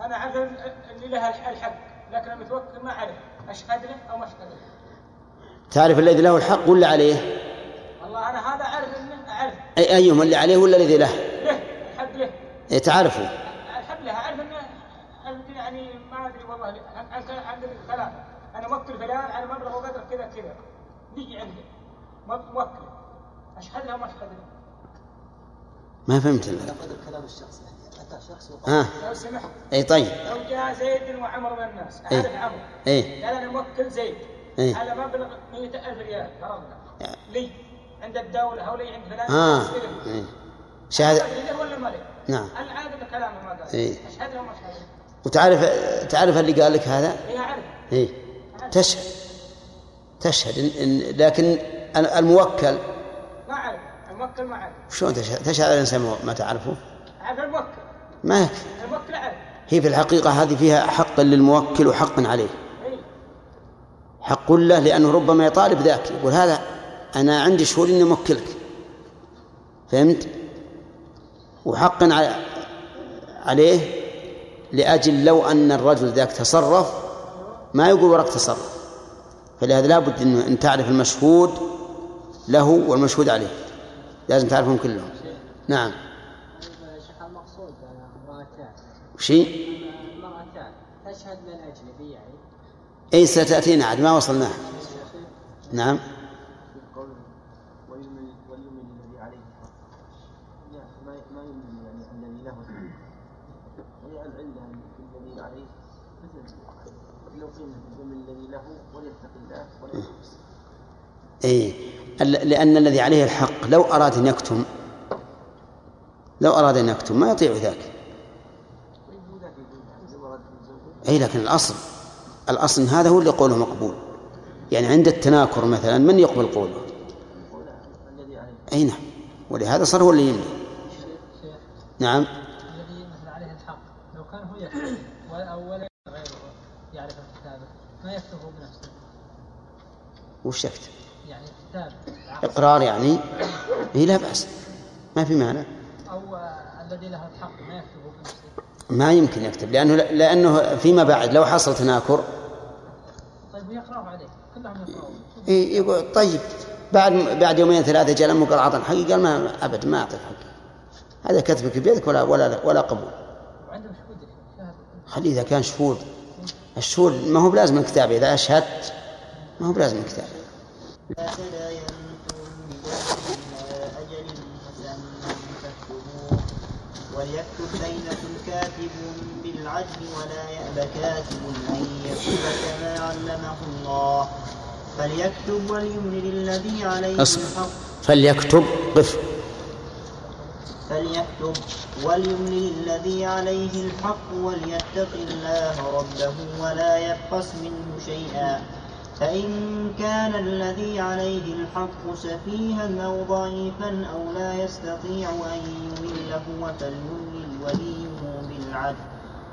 أنا أعرف اللي لها الحق لكن المتوكل ما أعرف أشهد له أو ما أشهد له. تعرف الذي له الحق ولا عليه؟ والله أنا هذا أعرف انه أعرف. أي أيهما اللي عليه ولا الذي له؟ له الحق له. إيه، تعرفه الحق له اعرف انه أعرف يعني ما ادري والله عن عن عن الكلام موكل فلان على مبلغ وقدر كذا كذا. نيجي عنده. مو- موكل. أشهد له أو ما أشهد؟ له ما فهمت الله قدر كلام الشخص يعني شخص ها. لو سمحت. أي طيب. لو جاء زيد وعمر من الناس. إيه. أعرف عمرو إيه قال أنا موكل زيد. إيه. على مبلغ 100000 ريال. فرضنا. لي. عند الدولة أو لي عند فلان. آه أستلم. إيه. شهادة. ولا ما؟ نعم. العادة كلامه ما قال. إيه. أشهد له ما أشهد؟ له وتعرف تعرف اللي قال لك هذا؟ هي أعرف. إيه تشهد. تشهد. إن إن لكن الموكل. ما أعرف. الموكل ما أعرف. شلون تشهد؟ تشهد على الإنسان ما تعرفه؟ أعرف الموكل. ما يكفي. الموكل أعرف. هي في الحقيقة هذه فيها حق للموكل وحق عليه. إيه. حق له لأنه ربما يطالب ذاك. يقول هذا أنا عندي شهود إني موكلك. فهمت؟ وحق عليه لأجل لو أن الرجل ذاك تصرف ما يقول ورق تصرف. فلهذا لابد أن أن تعرف المشهود له والمشهود عليه. لازم تعرفهم كلهم. نعم. المقصود امرأتان شيء؟ المرأتان تشهد للأجنبي يعني. أي ستأتينا عاد ما وصلناها. نعم قول وليمن وليمن الذي عليه الحق لا ما ما يمن يعني الذي له الحق وهي العلة في الذي عليه مثل لو قيل يمن الذي له وليتق الله ولا يحبس اي لأن الذي عليه الحق لو أراد أن يكتم لو أراد أن يكتم ما يطيع ذاك. أي لكن الأصل الأصل هذا هو اللي قوله مقبول. يعني عند التناكر مثلا من يقبل قوله؟ ولا الذي عليه أي نعم. ولهذا صار هو اللي يملي نعم. الذي عليه الحق لو كان هو غيره يعرف الكتابة ما يكتبه بنفسه وش يكتب إقرار يعني إيه لا بأس. ما في مانع. أو الذي له الحق ما يكتبه ما يمكن يكتب لأنه لأنه فيما بعد لو حصل تناكر. طيب ويقرأه عليه كلهم يقرأون. إيه يقول طيب بعد بعد يومين ثلاثة جاء لما قال أعطني حقي قال ما أبدا ما أعطيك حقي هذا كتبك بيدك ولا ولا ولا قبول. خليه إذا كان شهود. الشهود ما هو بلازم الكتابة إذا أشهدت ما هو بلازم الكتابة لا تداينتم بدين إلى أجل مسمى فاكتبوه وليكتب بينكم كاتب بالعدل ولا يأب كاتب أن يكتب كما علمه الله فليكتب. وليملل الذي عليه. الحق فليكتب قف. فليكتب. وليملل الذي عليه الحق وليتق الله ربه ولا يبخس منه شيئا. فإن كان الذي عليه الحق سفيها أو ضعيفا أو لا يستطيع أن يمل هو فليملل وليه بالعدل.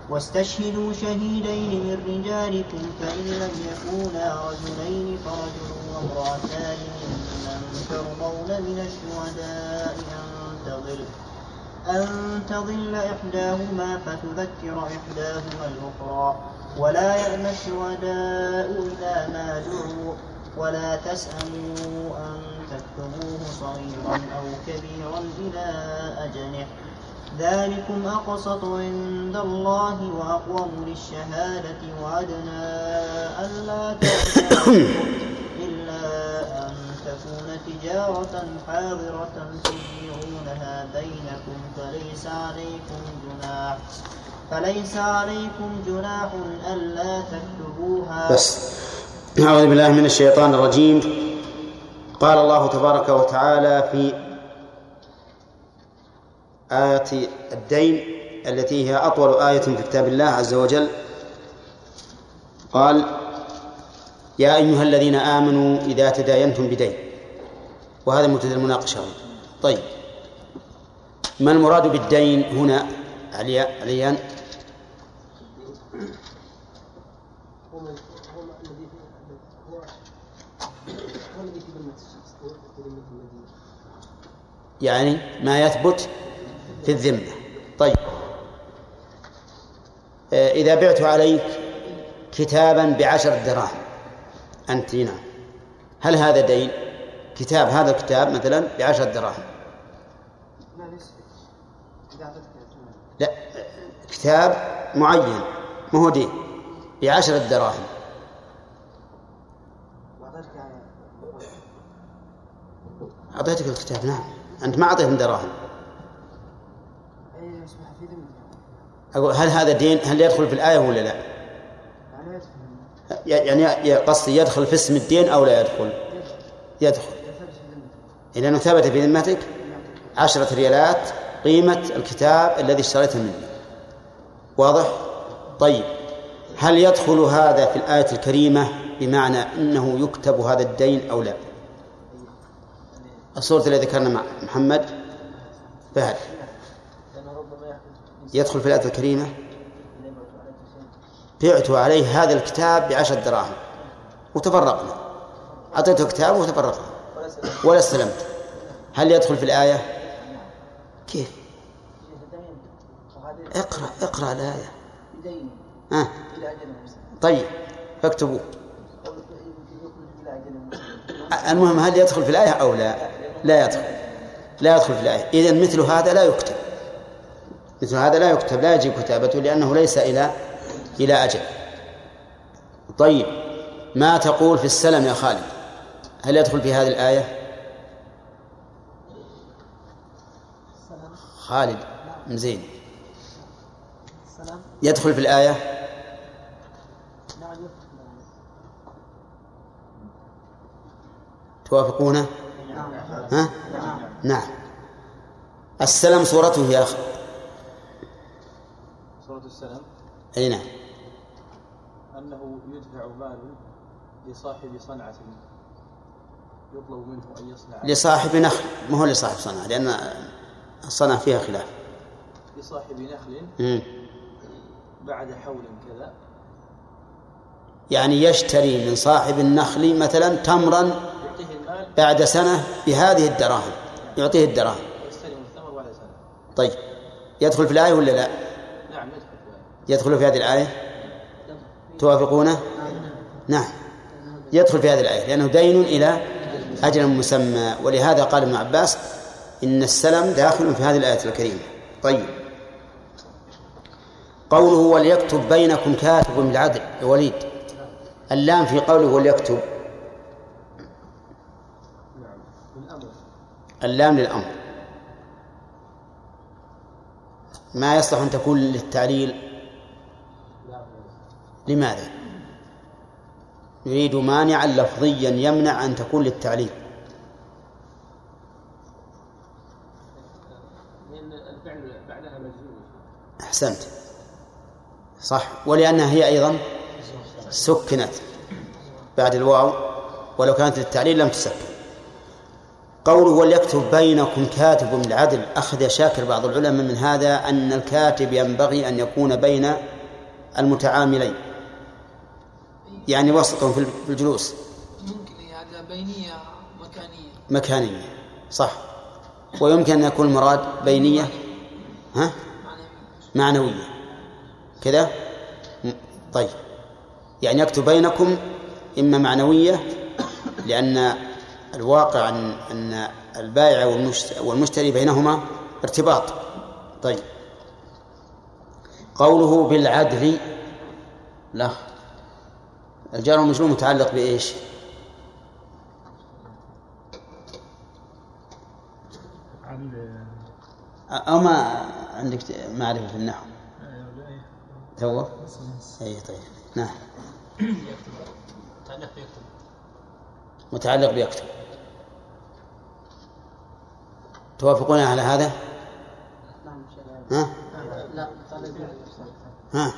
واستشهدوا شهيدين من رجالكم فإن لم يكونا رجلين فرجل وامرأتان ممن ترضون من الشهداء أن تضل أن تضل إحداهما فتذكر إحداهما الأخرى. ولا يأنى الشهداء إذا ما دعوا ولا تسأموا أن تكتبوه صغيرا أو كبيرا إلى أجله. ذلكم أقسط عند الله وأقوم للشهادة وأدنى ألا إلا أن تكون تجارة حاضرة تديرونها بينكم فليس عليكم جناح. فليس عليكم جناح ألا تكتبوها. بس. أعوذ بالله من الشيطان الرجيم. قال الله تبارك وتعالى في آية الدين التي هي أطول آية في كتاب الله عز وجل. قال يا أيها الذين آمنوا إذا تداينتم بدين. وهذا مبتدأ المناقشة طيب. ما المراد بالدين هنا؟ عليان هو من- هو الذي هو هو الذي في ذمة الشخص هو في ذمة المدينة يعني ما يثبت في الذمة. طيب. آه، إذا بعت عليك كتابا بعشر دراهم أنت نعم. هل هذا دين كتاب هذا الكتاب مثلا بعشر دراهم. لا كتاب. معين ما هو دين بعشر دراهم. وأعطيتك أعطيتك الكتاب نعم. أنت ما أعطيتهم دراهم. أي يصبح في ذمة أقول هل هذا دين؟ هل يدخل في الآية ولا لا؟ يعني يدخل. يعني قصدي يدخل في اسم الدين أو لا يدخل؟ يدخل. ذمته لأنه ثبت في ذمتك. عشرة ريالات قيمة الكتاب الذي اشتريته مني. واضح؟ طيب. هل يدخل هذا في الآية الكريمة بمعنى أنه يكتب هذا الدين أو لا؟ الصورة التي ذكرنا مع محمد فهد يدخل في الآية الكريمة. بعت عليه هذا الكتاب بعشر دراهم. وتفرقنا. أعطيته كتاب وتفرقنا. ولا استلمت. هل يدخل في الآية؟ كيف؟ اقرأ اقرأ الآية. مسلم طيب فاكتبوه. المهم هل يدخل في الآية أو لا؟ لا يدخل. لا يدخل في الآية. إذن مثل هذا لا يكتب. مثل هذا لا يكتب. لا يجب كتابته لأنه ليس إلى إلى أجل. طيب. ما تقول في السلم يا خالد؟ هل يدخل في هذه الآية؟ خالد زين. يدخل في الآية؟ توافقونه؟ ها؟ نعم. السلم صورته يا أخي. سورة السلام؟ أي نعم. أنه يدفع مال لصاحب صنعة. يطلب منه أن يصنع. لصاحب نخل. ما هو لصاحب صنعة؟ لأن الصنعة فيها خلاف. لصاحب نخل. مم. بعد حول كذا. يعني يشتري من صاحب النخل مثلا تمرا بعد سنة بهذه الدراهم. يعطيه الدراهم. طيب. يدخل في الآية ولا لا؟ نعم يدخل في ذلك. يدخل في هذه الآية؟ توافقونه؟ نعم. يدخل في هذه الآية لأنه دين إلى أجل مسمى. ولهذا قال ابن عباس إن السلم داخل في هذه الآية الكريمة. طيب. قوله وليكتب بينكم كاتب بالعدل. يا وليد. اللام في قوله وليكتب. اللام للأمر. ما يصلح أن تكون للتعليل؟ لماذا؟ يريد مانعا لفظيا يمنع أن تكون للتعليل. أحسنت. صح. ولأنها هي أيضا سكنت بعد الواو. ولو كانت للتعليل لم تسكن. قوله وليكتب بينكم كاتب بالعدل أخذ شاكر بعض العلماء من هذا أن الكاتب ينبغي أن يكون بين المتعاملين يعني وسط في الجلوس. ممكن هذا بينية مكانية. مكانية صح. ويمكن أن يكون المراد بينية ها؟ معنوية. كذا؟ طيب. يعني يكتب بينكم إما معنوية لأن الواقع أن أن البائع والمشت- والمشتري بينهما ارتباط. طيب. قوله بالعدل لا. الجار والمجرور متعلق بإيش؟ أو ما عندك معرفة في النحو. تو أي طيب. نعم. يكتب متعلق بيكتب توافقون على هذا؟ ها؟ لا ها؟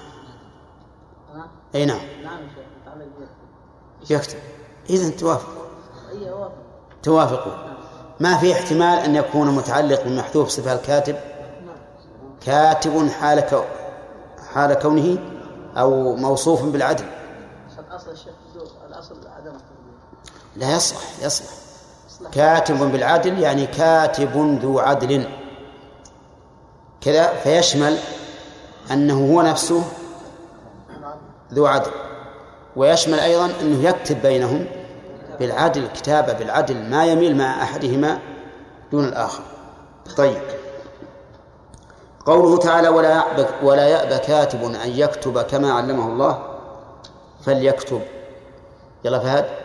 أي نعم. يكتب إذا توافق. اي توافقوا. ما في احتمال أن يكون متعلق بمحذوف صفة الكاتب؟ كاتب حال حال كونه أو موصوف بالعدل. عشان اصل الشيخ الأصل عدم التوضيح لا يصلح يصلح. كاتب بالعدل يعني كاتب ذو عدل. كذا فيشمل أنه هو نفسه ذو عدل. ويشمل أيضا أنه يكتب بينهم بالعدل كتابة بالعدل ما يميل مع أحدهما دون الآخر. طيب. قوله تعالى ولا يأبى ولا يأبى كاتب أن يكتب كما علمه الله فليكتب. يلا فهد.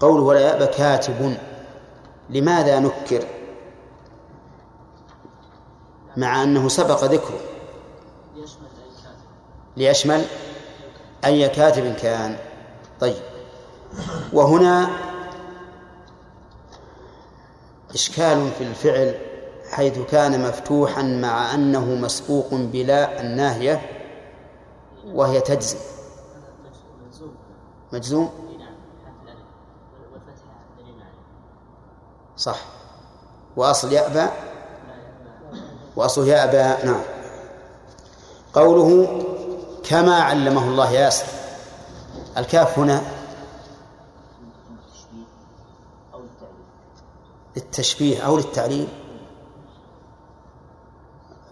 قوله ولا يأبى كاتب. لماذا نكر؟ مع أنه سبق ذكره. ليشمل أي كاتب كان. طيب. وهنا إشكال في الفعل حيث كان مفتوحا مع أنه مسبوق بلا الناهية وهي تجزم. مجزوم اي نعم حرف الالف والفتحه دليل عليه صح. وأصل يأبى؟ وأصله يأبى نعم. قوله كما علمه الله ياسر. الكاف هنا للتشبيه أو للتعليل.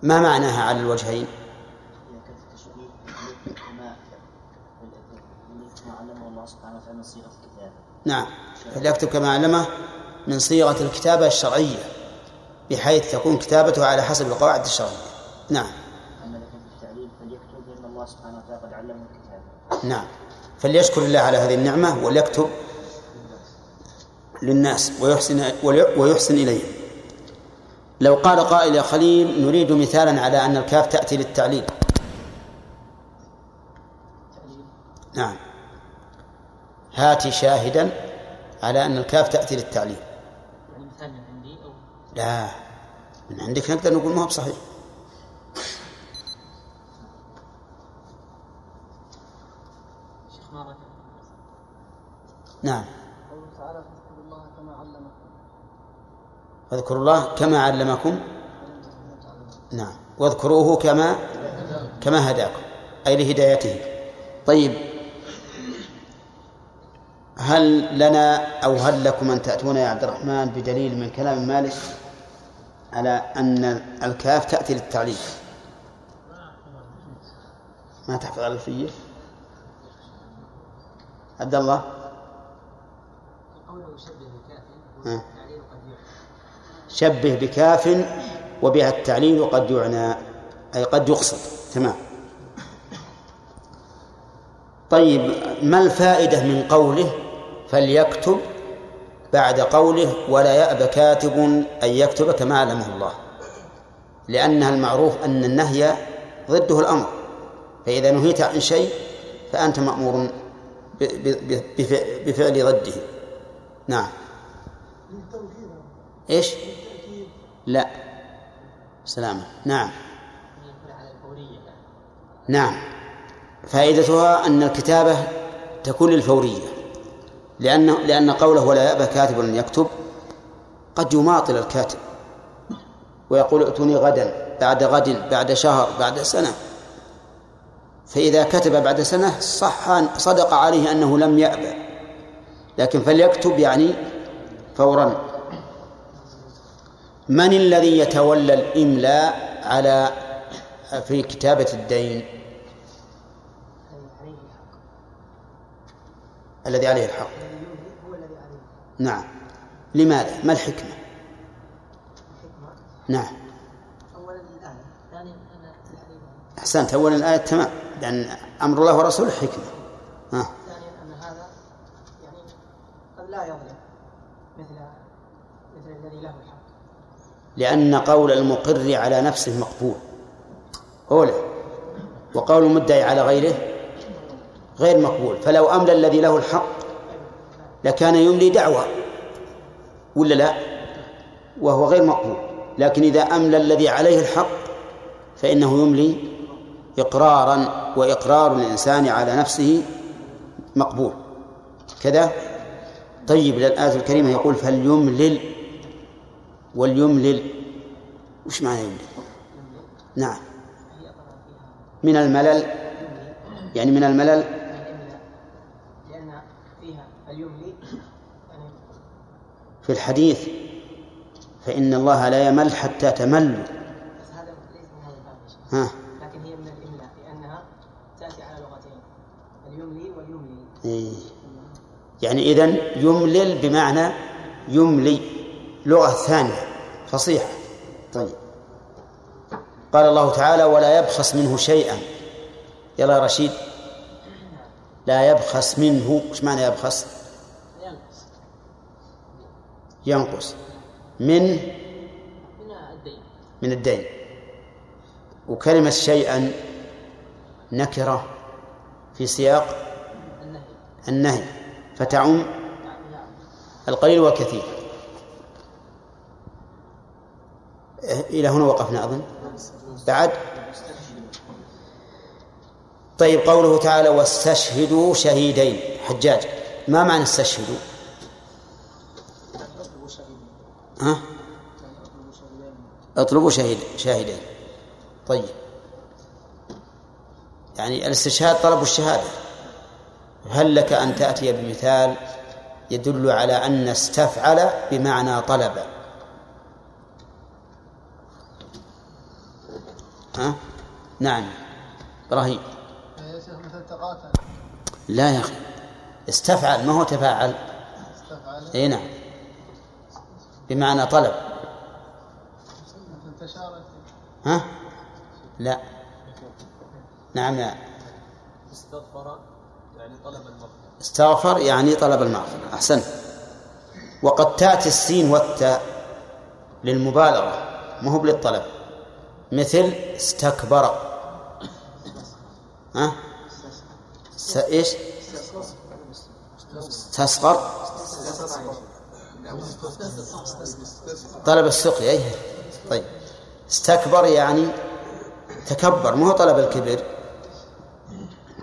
ما معناها على الوجهين؟ نعم. فليكتب كما علمه من صيغة الكتابة الشرعية بحيث تكون كتابته على حسب القواعد الشرعية. نعم. أما إذا كانت التعليل فليكتب لأن الله سبحانه وتعالى قد علمه الكتاب. نعم. فليشكر الله على هذه النعمة وليكتب للناس ويحسن ويحسن إليهم. لو قال قائل يا خليل نريد مثالا على أن الكاف تأتي للتعليل. نعم. هات شاهدا على أن الكاف تأتي للتعليل يعني مثال من عندي أو لا. من عندك نقدر نقول ما هو بصحيح. نعم. قوله تعالى فاذكروا الله كما علمكم. فاذكروا الله كما علمكم. نعم. واذكروه كما كما هداكم. أي لهدايته. طيب. هل لنا أو هل لكم أن تأتون يا عبد الرحمن بدليل من كلام مالك؟ على أن الكاف تأتي للتعليل ما تحفظ على الفية؟ عبد الله؟ يعلم شبه بكاف وبها التعليل قد يعنى أي قد يقصد. تمام. طيب ما الفائدة من قوله فليكتب بعد قوله ولا يأبى كاتب أن يكتب كما علمه الله لأنها المعروف أن النهي ضده الأمر فإذا نهيت عن شيء فأنت مأمور بفعل ضده. نعم. إيش؟ لا. سلامة نعم. نعم. فائدتها أن الكتابة تكون للفورية. لأن لأن قوله ولا يأبى كاتب أن يكتب قد يماطل الكاتب ويقول ائتوني غدا بعد غد بعد شهر بعد سنة فإذا كتب بعد سنة صح صدق عليه أنه لم يأبى لكن فليكتب يعني فورا. من الذي يتولى الإملاء على في كتابة الدين عليه الحق الذي عليه الحق. نعم. لماذا؟ ما الحكمة؟ نعم. أحسنت. أولا الآية تمام. لأن أمر الله ورسوله حكمة. ها. ثانيا أن هذا يعني قد لا يظلم مثل مثل الذي له الحق لأن قول المقر على نفسه مقبول. أولى وقول المدعي على غيره غير مقبول. فلو أملى الذي له الحق لكان يملي دعوة ولا لا؟ وهو غير مقبول. لكن إذا أملى الذي عليه الحق فإنه يملي إقرارا وإقرار الإنسان على نفسه مقبول. كذا؟ طيب الآية الكريمة يقول فليملل وليملل. وش معنى يملل؟ نعم. من الملل يعني من الملل الإملاء لأن فيها اليملي يعني في الحديث فإن الله لا يمل حتى شيخ. ها؟ لكن هي من الإملاء لأنها تأتي على لغتين اليملي واليملي. إيه. يعني إذن يملل بمعنى يملي لغة ثانية فصيحة. طيب. قال الله تعالى ولا يبخس منه شيئا. يلا يا رشيد. لا يبخس منه إيش معنى يبخس؟ ينقص من من الدين. وكلمة شيئا نكرة في سياق النهي. فتعم القليل والكثير. إلى هنا وقفنا أظن. بعد. طيب قوله تعالى واستشهدوا شهيدين. حجاج ما معنى استشهدوا؟ ها؟ اطلبوا شهيد شاهدين. طيب. يعني الاستشهاد طلب الشهادة. هل لك أن تأتي بمثال يدل على أن استفعل بمعنى طلب؟ ها؟ نعم. إبراهيم. لا يا أخي. استفعل. ما هو تفاعل؟ استفعل. إي نعم. بمعنى طلب. ها؟ لا. نعم لا. استغفر يعني طلب المغفرة. استغفر يعني طلب المغفرة. أحسنت وقد تأتي السين والتاء للمبالغة. ما هو للطلب مثل استكبر. ها؟ س... إيش؟ استصغر طلب السقي أي طيب. استكبر يعني تكبر ما هو طلب الكبر.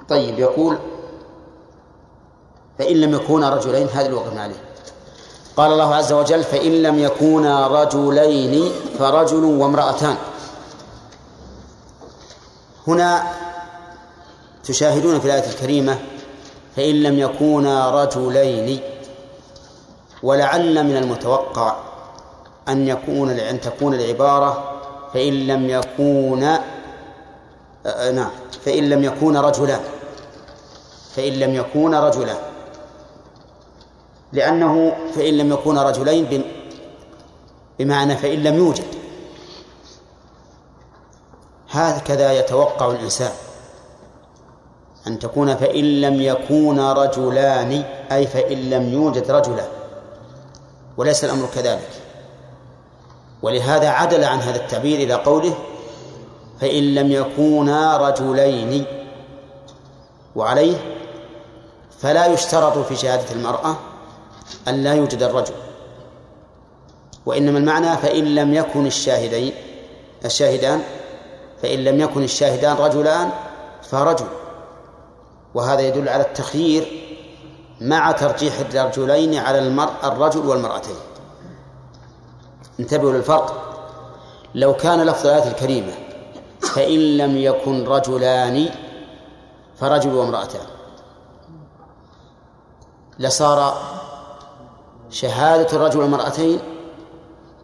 طيب يقول فإن لم يكونا رجلين هذا اللي وقفنا عليه. قال الله عز وجل فإن لم يكونا رجلين فرجل وامرأتان. هنا تشاهدون في الآية الكريمة فإن لم يكونا رجلين. ولعل من المتوقع أن يكون أن تكون العبارة فإن لم يكونا آه، نعم فإن لم يكون رجلان فإن لم يكون رجلان لأنه فإن لم يكون رجلين بم- بمعنى فإن لم يوجد. هكذا يتوقع الإنسان. أن تكون فإن لم يكون رجلان أي فإن لم يوجد رجلان وليس الأمر كذلك. ولهذا عدل عن هذا التعبير إلى قوله فإن لم يكونا رجلين وعليه فلا يشترط في شهادة المرأة أن لا يوجد الرجل. وإنما المعنى فإن لم يكن الشاهدين الشاهدان فإن لم يكن الشاهدان رجلان فرجل وهذا يدل على التخيير مع ترجيح الرجلين على المرء الرجل والمرأتين. انتبهوا للفرق. لو كان لفظ الآية الكريمة فإن لم يكن رجلان فرجل وامرأتان. لصار شهادة الرجل والمرأتين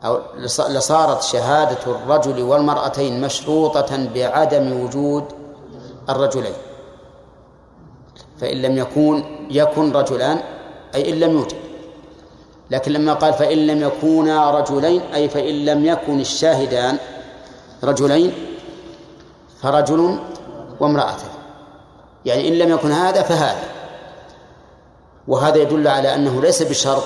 أو لص- لصارت شهادة الرجل والمرأتين مشروطة بعدم وجود الرجلين. فإن لم يكون يكن رجلان أي إن لم يوجد. لكن لما قال فإن لم يكونا رجلين أي فإن لم يكن الشاهدان رجلين فرجل وامرأة يعني إن لم يكن هذا فهذا. وهذا يدل على أنه ليس بشرط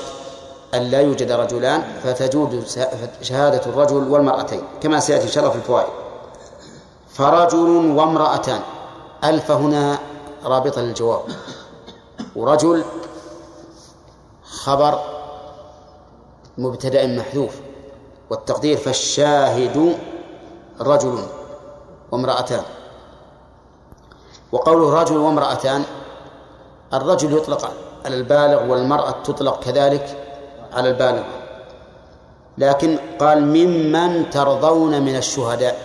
أن لا يوجد رجلان فتجوز شهادة الرجل والمرأتين كما سيأتي إن شاء الله في الفوائد. فرجل وامرأتان. ألف هنا رابطة للجواب. ورجل خبر مبتدأ محذوف والتقدير فالشاهد رجل وامرأتان. وقوله رجل وامرأتان الرجل يطلق على البالغ والمرأة تطلق كذلك على البالغ. لكن قال ممن ترضون من الشهداء.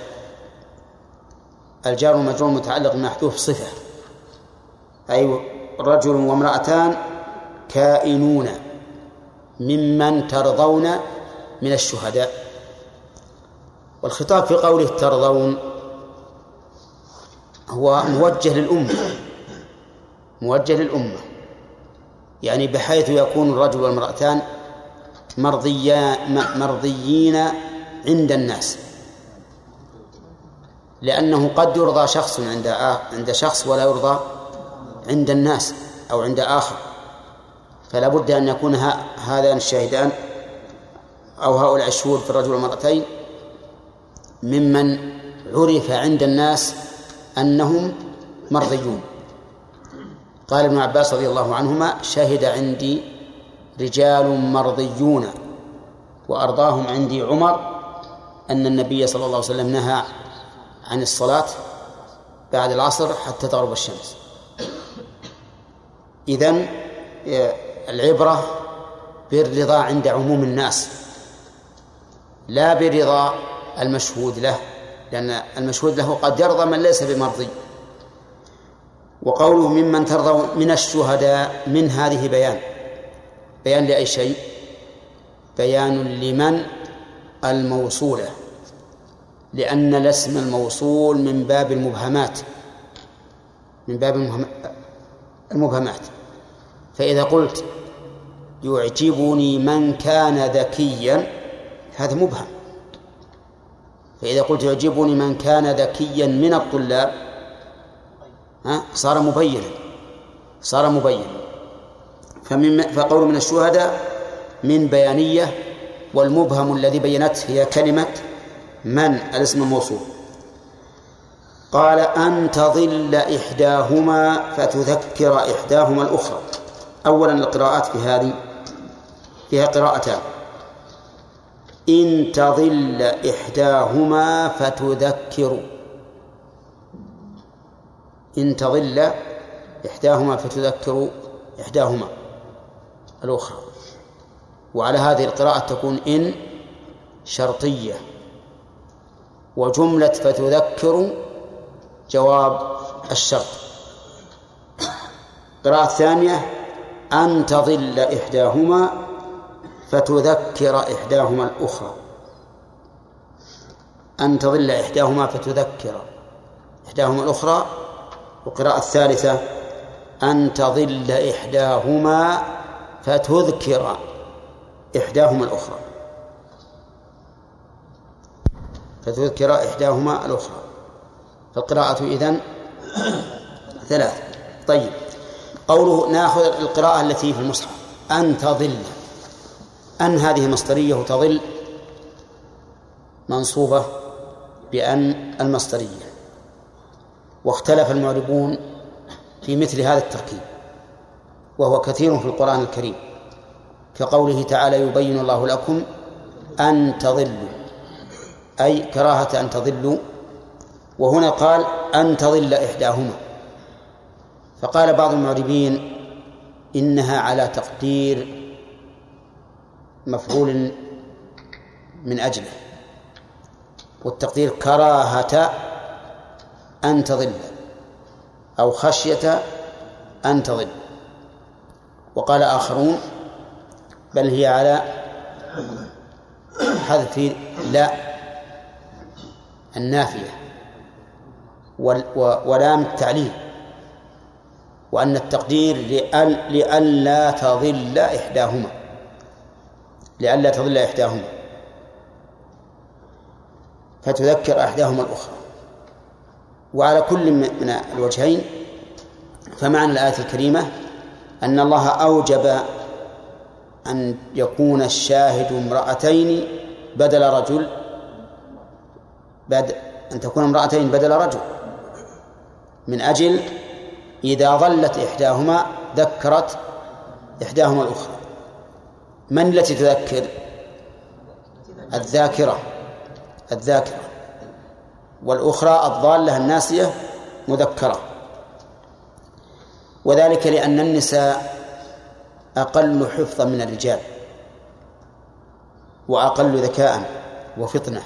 الجار والمجرور متعلق بمحذوف صفة. أي رجل وامرأتان كائنون ممن ترضون من الشهداء. والخطاب في قوله ترضون هو موجه للأمة موجه للأمة يعني بحيث يكون الرجل والمرأتان مرضيا مرضيين عند الناس. لأنه قد يرضى شخص عند عند شخص ولا يرضى عند الناس أو عند آخر. فلا بد أن يكون هذان الشاهدان أو هؤلاء الشهود في الرجل والمرأتين ممن عرف عند الناس أنهم مرضيون. قال ابن عباس رضي الله عنهما شهد عندي رجال مرضيون وأرضاهم عندي عمر أن النبي صلى الله عليه وسلم نهى عن الصلاة بعد العصر حتى تغرب الشمس. إذن العبرة بالرضا عند عموم الناس لا برضا المشهود له لأن المشهود له قد يرضى من ليس بمرضي. وقوله ممن ترضى من الشهداء من هذه بيان بيان لأي شيء؟ بيان لمن؟ الموصولة لأن الاسم الموصول من باب المبهمات من باب المبهمات. فإذا قلت يعجبني من كان ذكيا هذا مبهم. فإذا قلت يعجبني من كان ذكيا من الطلاب ها صار مبينا صار مبينا. فمن فقول من الشهداء من بيانية والمبهم الذي بينته هي كلمة من؟ الاسم الموصول. قال أن تضل إحداهما فتذكر إحداهما الأخرى. أولا القراءات في هذه فيها قراءتان إن تضل إحداهما فتذكر. إن تضل إحداهما فتذكر إحداهما الأخرى. وعلى هذه القراءة تكون إن شرطية. وجملة فتذكر جواب الشرط. القراءة الثانية أن تضل إحداهما فتذكر إحداهما الأخرى. أن تضل إحداهما فتذكر إحداهما الأخرى. والقراءة الثالثة أن تضل إحداهما فتذكر إحداهما الأخرى. فتذكر إحداهما الأخرى. فالقراءة إذن ثلاث طيب. قوله ناخذ القراءة التي في المصحف. أن تضل. أن هذه مصدرية تضل. منصوبة بأن المصدرية. واختلف المعربون في مثل هذا التركيب. وهو كثير في القرآن الكريم. كقوله تعالى يبين الله لكم أن تضلوا. أي كراهة أن تضلوا. وهنا قال أن تضل إحداهما. فقال بعض المعربين إنها على تقدير مفعول من أجله والتقدير كراهة أن تضل أو خشية أن تضل. وقال آخرون بل هي على حذف لا النافية ولام التعليل. وأن التقدير لئلا تضل إحداهما. لئلا تضل إحداهما. فتذكر إحداهما الأخرى. وعلى كل من الوجهين فمعنى الآية الكريمة أن الله أوجب أن يكون الشاهد امرأتين بدل رجل بد أن تكون امرأتين بدل رجل. من أجل إذا ظلت إحداهما ذكرت إحداهما الأخرى. من التي تذكر؟ الذاكرة. الذاكرة. والأخرى الضالة الناسية مذكرة. وذلك لأن النساء أقل حفظا من الرجال. وأقل ذكاء وفطنة.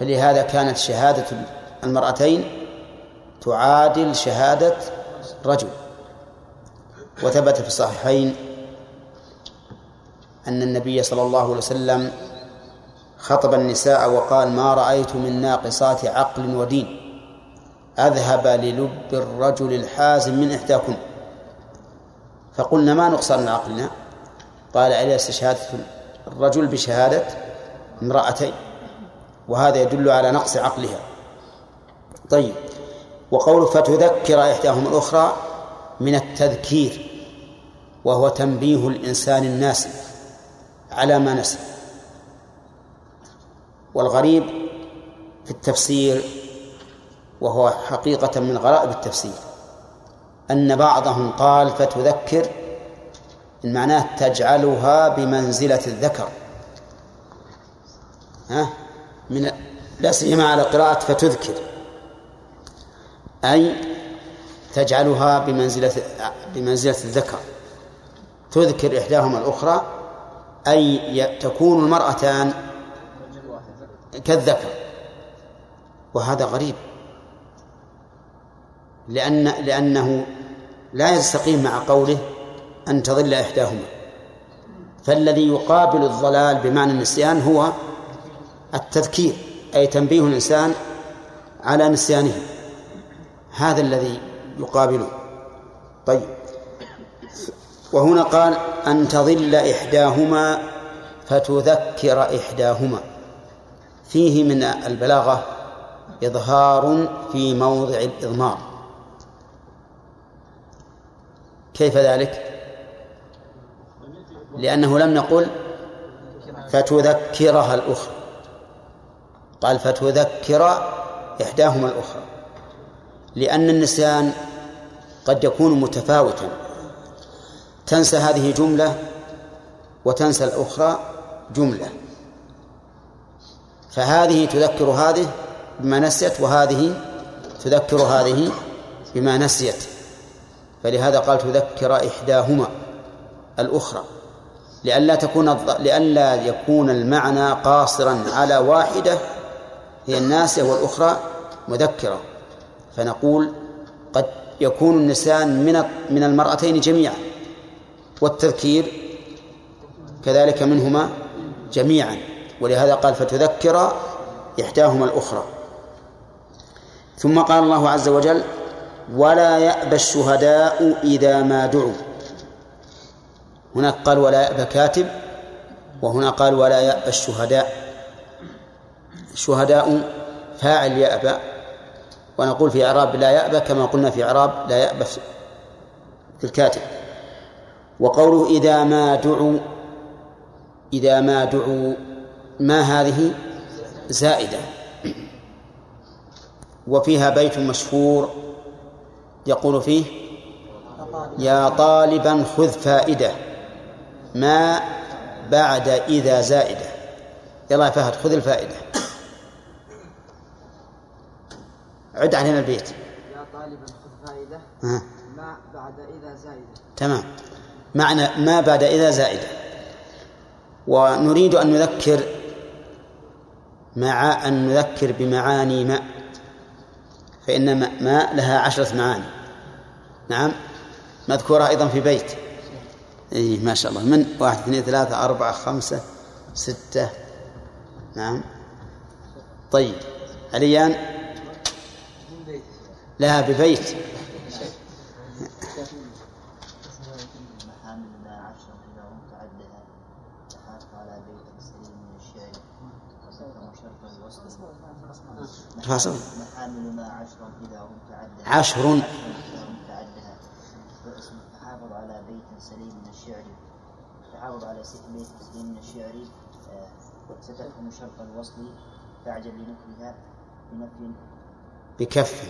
فلهذا كانت شهادة المرأتين تعادل شهادة رجل. وثبت في الصحيحين أن النبي صلى الله عليه وسلم خطب النساء وقال ما رأيت من ناقصات عقل ودين. أذهب للب الرجل الحازم من إحداكن. فقلنا ما نقصان عقلنا؟ قال أليس شهادة الرجل بشهادة امرأتين؟ وهذا يدل على نقص عقلها. طيب. وقول فتذكر إحداهما الأخرى من التذكير وهو تنبيه الإنسان الناسي على ما نسي والغريب في التفسير وهو حقيقة من غرائب التفسير أن بعضهم قال فتذكر معناه تجعلها بمنزلة الذكر. ها؟ من لا سيما على قراءة فتذكر. أي تجعلها بمنزلة بمنزلة الذكر. تذكر إحداهما الأخرى أي تكون المرأتان كالذكر. وهذا غريب. لأن لأنه لا يستقيم مع قوله أن تضل إحداهما. فالذي يقابل الضلال بمعنى النسيان هو التذكير أي تنبيه الإنسان على نسيانه. هذا الذي يقابله. طيب. وهنا قال أن تضل إحداهما فتذكر إحداهما. فيه من البلاغة إظهار في موضع الإضمار. كيف ذلك؟ لأنه لم نقل فتذكرها الأخرى. قال فتذكر إحداهما الأخرى. لأن النسيان قد يكون متفاوتا. تنسى هذه جملة وتنسى الأخرى جملة. فهذه تذكر هذه بما نسيت وهذه تذكر هذه بما نسيت. فلهذا قال تذكر إحداهما الأخرى. لئلا تكون لئلا يكون المعنى قاصرا على واحدة هي الناسية والأخرى مذكرة. فنقول قد يكون النسيان من من المرأتين جميعا والتذكير كذلك منهما جميعا. ولهذا قال فتذكر إحداهما الأخرى. ثم قال الله عز وجل ولا يأبى الشهداء إذا ما دعوا. هناك قال ولا يأبى كاتب. وهنا قال ولا يأبى الشهداء. الشهداء فاعل يأبى ونقول في إعراب لا يأبى كما قلنا في إعراب لا يأبى في الكاتب. وقوله إذا ما دعوا إذا ما دعوا ما هذه؟ زائدة. وفيها بيت مشهور يقول فيه يا طالبا خذ فائدة. ما بعد إذا زائدة. يلا يا فهد خذ الفائدة. عد علينا البيت. يا طالبا خذ فائدة. ما بعد إذا زائدة. تمام. معنى ما بعد إذا زائدة. ونريد أن نذكر مع أن نذكر بمعاني ماء فإن ماء لها عشرة معاني. نعم. مذكورة أيضا في بيت. إيه ما شاء الله. من؟ واحد اثنين ثلاثة أربعة خمسة ستة. نعم. طيب. عليان؟ شرط الوصل فاصل عشر. تحافظ على بيت سليم من الشعر تحافظ على بيت سليم من الشعر ستفهم شرط الوصل تعجل لنكرها بنفي بكف. بكف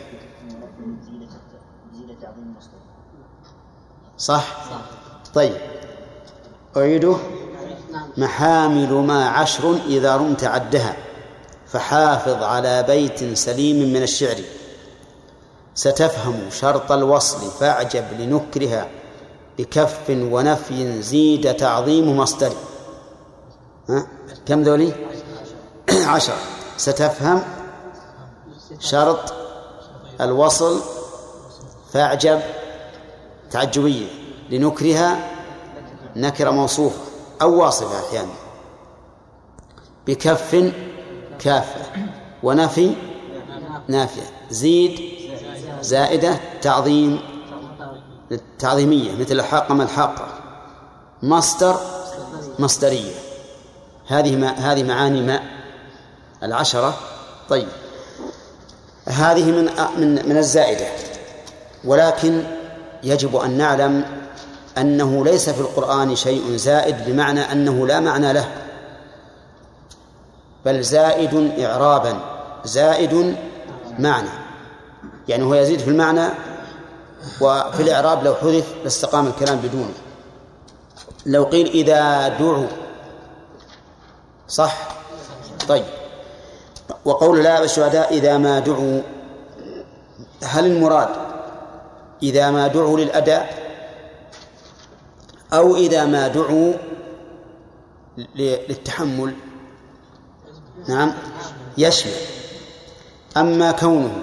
ونفي زيادة الت- زيادة تعظيم مصدر صح؟ طيب. أعيده محامل ما عشر إذا رمت عدها. فحافظ على بيت سليم من الشعر. ستفهم شرط الوصل فاعجب لنكرها. بكف ونفي زيد تعظيم مصدر. ها؟ كم ذولي؟ عشر. ستفهم شرط الوصل فاعجب تعجبية لنكرها نكرة موصوفة أو واصفة أحيانا. بكف كافة ونفي نافية. زيد زائدة تعظيم تعظيمية مثل الحاقة ما الحاقة مصدر مصدرية. هذه ما هذه معاني ما العشرة. طيب. هذه من من من الزائدة. ولكن يجب أن نعلم أنه ليس في القرآن شيء زائد بمعنى أنه لا معنى له. بل زائد إعرابا زائد معنى. يعني هو يزيد في المعنى وفي الإعراب لو حذف لاستقام الكلام بدونه. لو قيل إذا دعوا صح؟ طيب. وقول لا الشهداء إذا ما دعوا. هل المراد إذا ما دعوا للأداء أو إذا ما دعوا للتحمل؟ نعم يشمل. أما كونه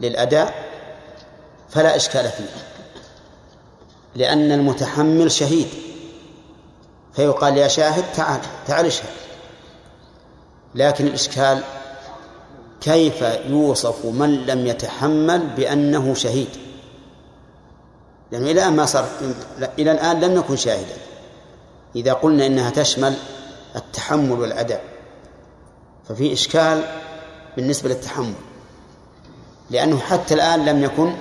للأداء فلا إشكال فيه لأن المتحمل شهيد فيقال يا شاهد تعال تعال اشهد. لكن الإشكال كيف يوصف من لم يتحمل بأنه شهيد؟ لأنه إلى الآن ما صار إلى الآن لم نكن شاهدا. إذا قلنا إنها تشمل التحمل والأداء ففي إشكال بالنسبة للتحمل لأنه حتى الآن لم يكن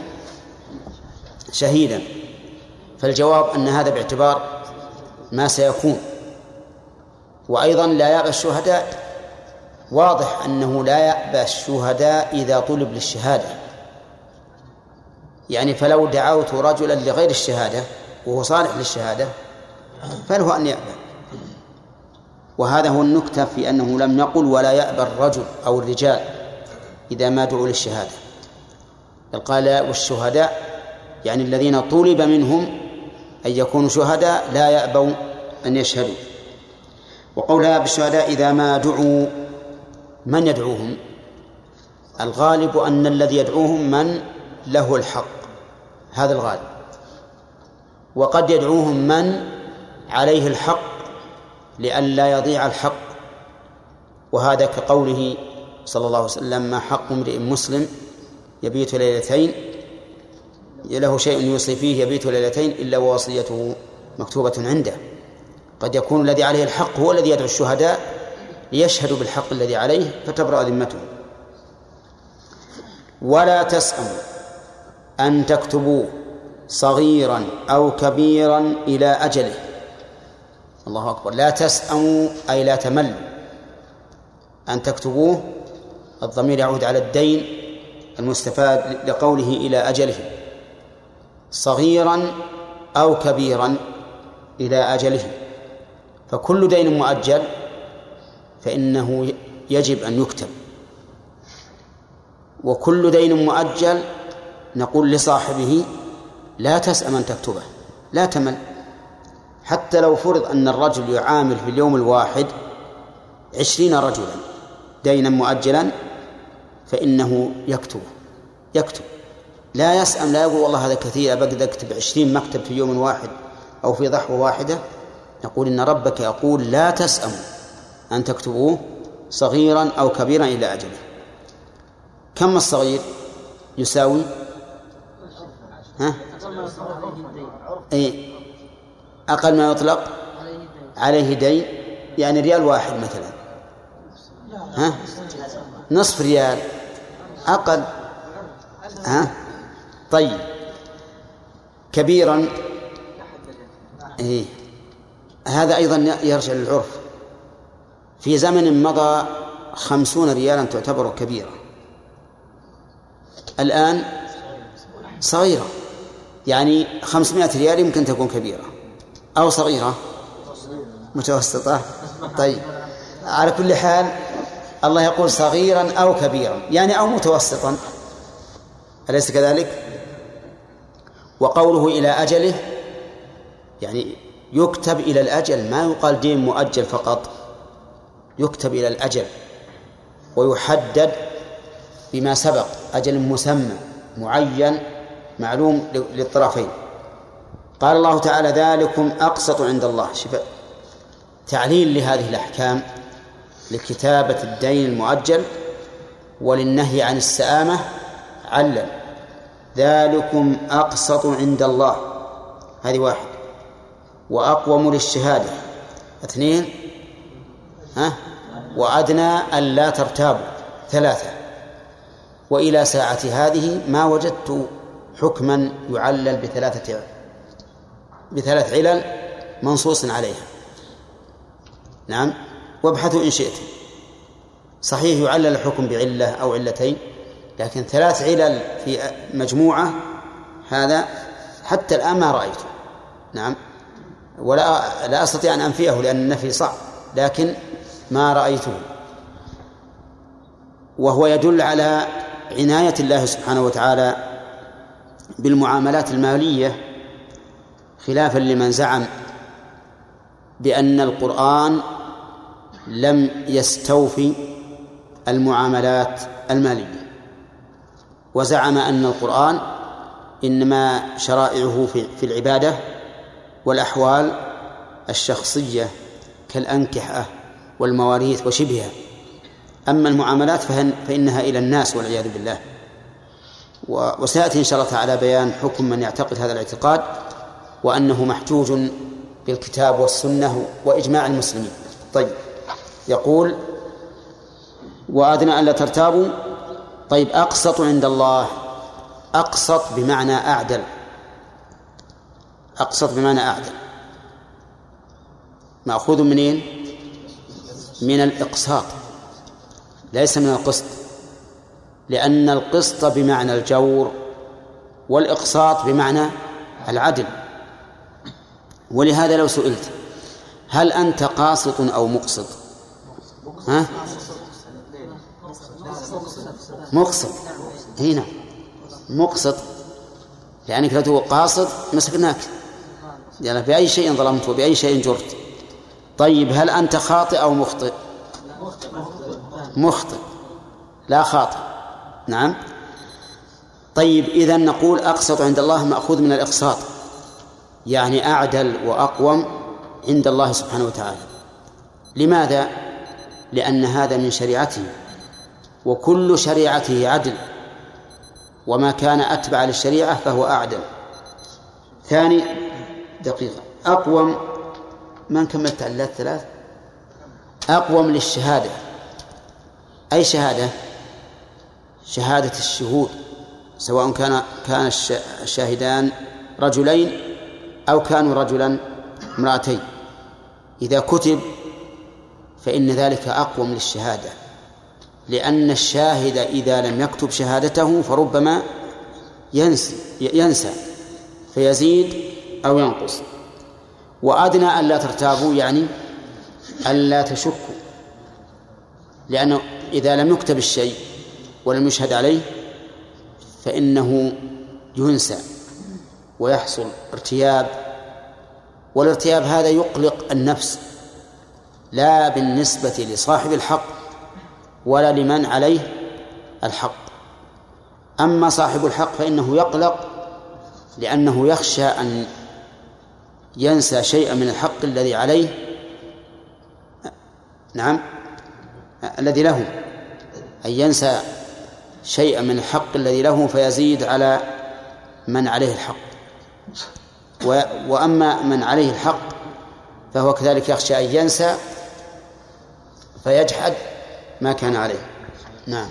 شهيدا. فالجواب أن هذا باعتبار ما سيكون. وأيضا لا يأبى الشهداء واضح أنه لا يأبى الشهداء إذا طلب للشهادة. يعني فلو دعوت رجلا لغير الشهادة وهو صالح للشهادة فله أن يأبى. وهذا هو النكتة في أنه لم يقل ولا يأبى الرجل أو الرجال إذا ما دعوا للشهادة. بل قال والشهداء يعني الذين طلب منهم أن يكونوا شهداء لا يأبوا أن يشهدوا. وقولها بالشهداء إذا ما دعوا من يدعوهم؟ الغالب أن الذي يدعوهم من؟ له الحق هذا الغالب. وقد يدعوهم من؟ عليه الحق لئلا يضيع الحق. وهذا كقوله صلى الله عليه وسلم ما حق امرئ مسلم يبيت ليلتين له شيء يوصي فيه يبيت ليلتين إلا ووصيته مكتوبة عنده. قد يكون الذي عليه الحق هو الذي يدعو الشهداء ليشهدوا بالحق الذي عليه فتبرأ ذمتهم ولا تسأموا أن تكتبوه صغيرا أو كبيرا إلى أجله. الله أكبر. لا تسأموا أي لا تملوا. أن تكتبوه الضمير يعود على الدين المستفاد لقوله إلى أجله. صغيرا أو كبيرا إلى أجله. فكل دين مؤجل. فإنه يجب أن يكتب. وكل دين مؤجل نقول لصاحبه لا تسأم أن تكتبه لا تمل. حتى لو فرض أن الرجل يعامل في اليوم الواحد عشرين رجلا دينا مؤجلا فإنه يكتبه يكتب. لا يسأم لا يقول والله هذا كثير أبقى أكتب عشرين مكتب في يوم واحد أو في ضحوة واحدة نقول إن ربك يقول لا تسأموا أن تكتبوه صغيرا أو كبيرا إلى أجله. كم الصغير يساوي؟ ها؟ أي أقل ما يطلق؟ عليه دين. يعني ريال واحد مثلا. ها؟ نصف ريال. أقل. ها؟ طيب. كبيرا. إيه. هذا أيضا يرجع للعرف. في زمن مضى خمسون ريالا تعتبر كبيرة. الآن صغيرة. يعني خمسمائة ريال يمكن تكون كبيرة. أو صغيرة. متوسطة. طيب. على كل حال الله يقول صغيرا أو كبيرا. يعني أو متوسطا. أليس كذلك؟ وقوله إلى أجله يعني يكتب إلى الأجل ما يقال دين مؤجل فقط. يكتب إلى الأجل ويحدد بما سبق أجل مسمى معين معلوم للطرفين. قال الله تعالى ذلكم أقسط عند الله. شفاء تعليل لهذه الأحكام لكتابة الدين المؤجل وللنهي عن السآمة علل. ذلكم أقسط عند الله. هذه واحد. وأقوم للشهادة. اثنين ها؟ وأدنى ألا ترتابوا ثلاثة. وإلى ساعة هذه ما وجدت حكما يعلل بثلاثة بثلاث علل منصوص عليها. نعم. وابحثوا إن شئتم. صحيح يعلل الحكم بعلة أو علتين لكن ثلاث علل في مجموعة هذا حتى الآن ما رأيته. نعم. ولا لا أستطيع أن أنفيه لأن النفي صعب لكن ما رأيته. وهو يدل على عناية الله سبحانه وتعالى بالمعاملات المالية خلافا لمن زعم بأن القرآن لم يستوفي المعاملات المالية. وزعم أن القرآن إنما شرائعه في, العبادة والأحوال الشخصية كالأنكحة والمواريث وشبهها. أما المعاملات فإنها إلى الناس والعياذ بالله. وسيأتي إن شاء الله تعالى بيان حكم من يعتقد هذا الاعتقاد وأنه محجوج بالكتاب والسنة وإجماع المسلمين. طيب. يقول وأدنى ألا ترتابوا. طيب أقسط عند الله. أقسط بمعنى أعدل. أقسط بمعنى أعدل. مأخوذ منين؟ من الإقساط ليس من القسط لأن القسط بمعنى الجور والإقساط بمعنى العدل. ولهذا لو سئلت هل أنت قاسط أو مقسط؟ ها؟ مقسط. هنا مقسط. لأنك لو تقول قاصد مسكناك. يعني بأي شيء ظلمت وبأي شيء جرت. طيب هل أنت خاطئ أو مخطئ؟ مخطئ لا خاطئ. نعم. طيب إذا نقول أقسط عند الله مأخوذ من الإقساط يعني أعدل وأقوم عند الله سبحانه وتعالى. لماذا؟ لأن هذا من شريعته وكل شريعته عدل وما كان أتبع للشريعة فهو أعدل. ثاني دقيقة. أقوم من كملت علات ثلاث أقوم للشهادة. أي شهادة؟ شهادة الشهود سواء كان كان الشاهدان رجلين أو كانوا رجلا امرأتين. إذا كتب فإن ذلك أقوم للشهادة لأن الشاهد إذا لم يكتب شهادته فربما ينسى ينسى فيزيد أو ينقص. وأدنى ألا ترتابوا يعني ألا تشكوا. لأنه إذا لم يكتب الشيء ولم يشهد عليه فإنه ينسى ويحصل ارتياب. والارتياب هذا يقلق النفس لا بالنسبة لصاحب الحق ولا لمن عليه الحق. أما صاحب الحق فإنه يقلق لأنه يخشى أن ينسى شيئا من الحق الذي عليه نعم الذي له أن ينسى شيئا من الحق الذي له فيزيد على من عليه الحق. وأما من عليه الحق فهو كذلك يخشى أن ينسى فيجحد ما كان عليه. نعم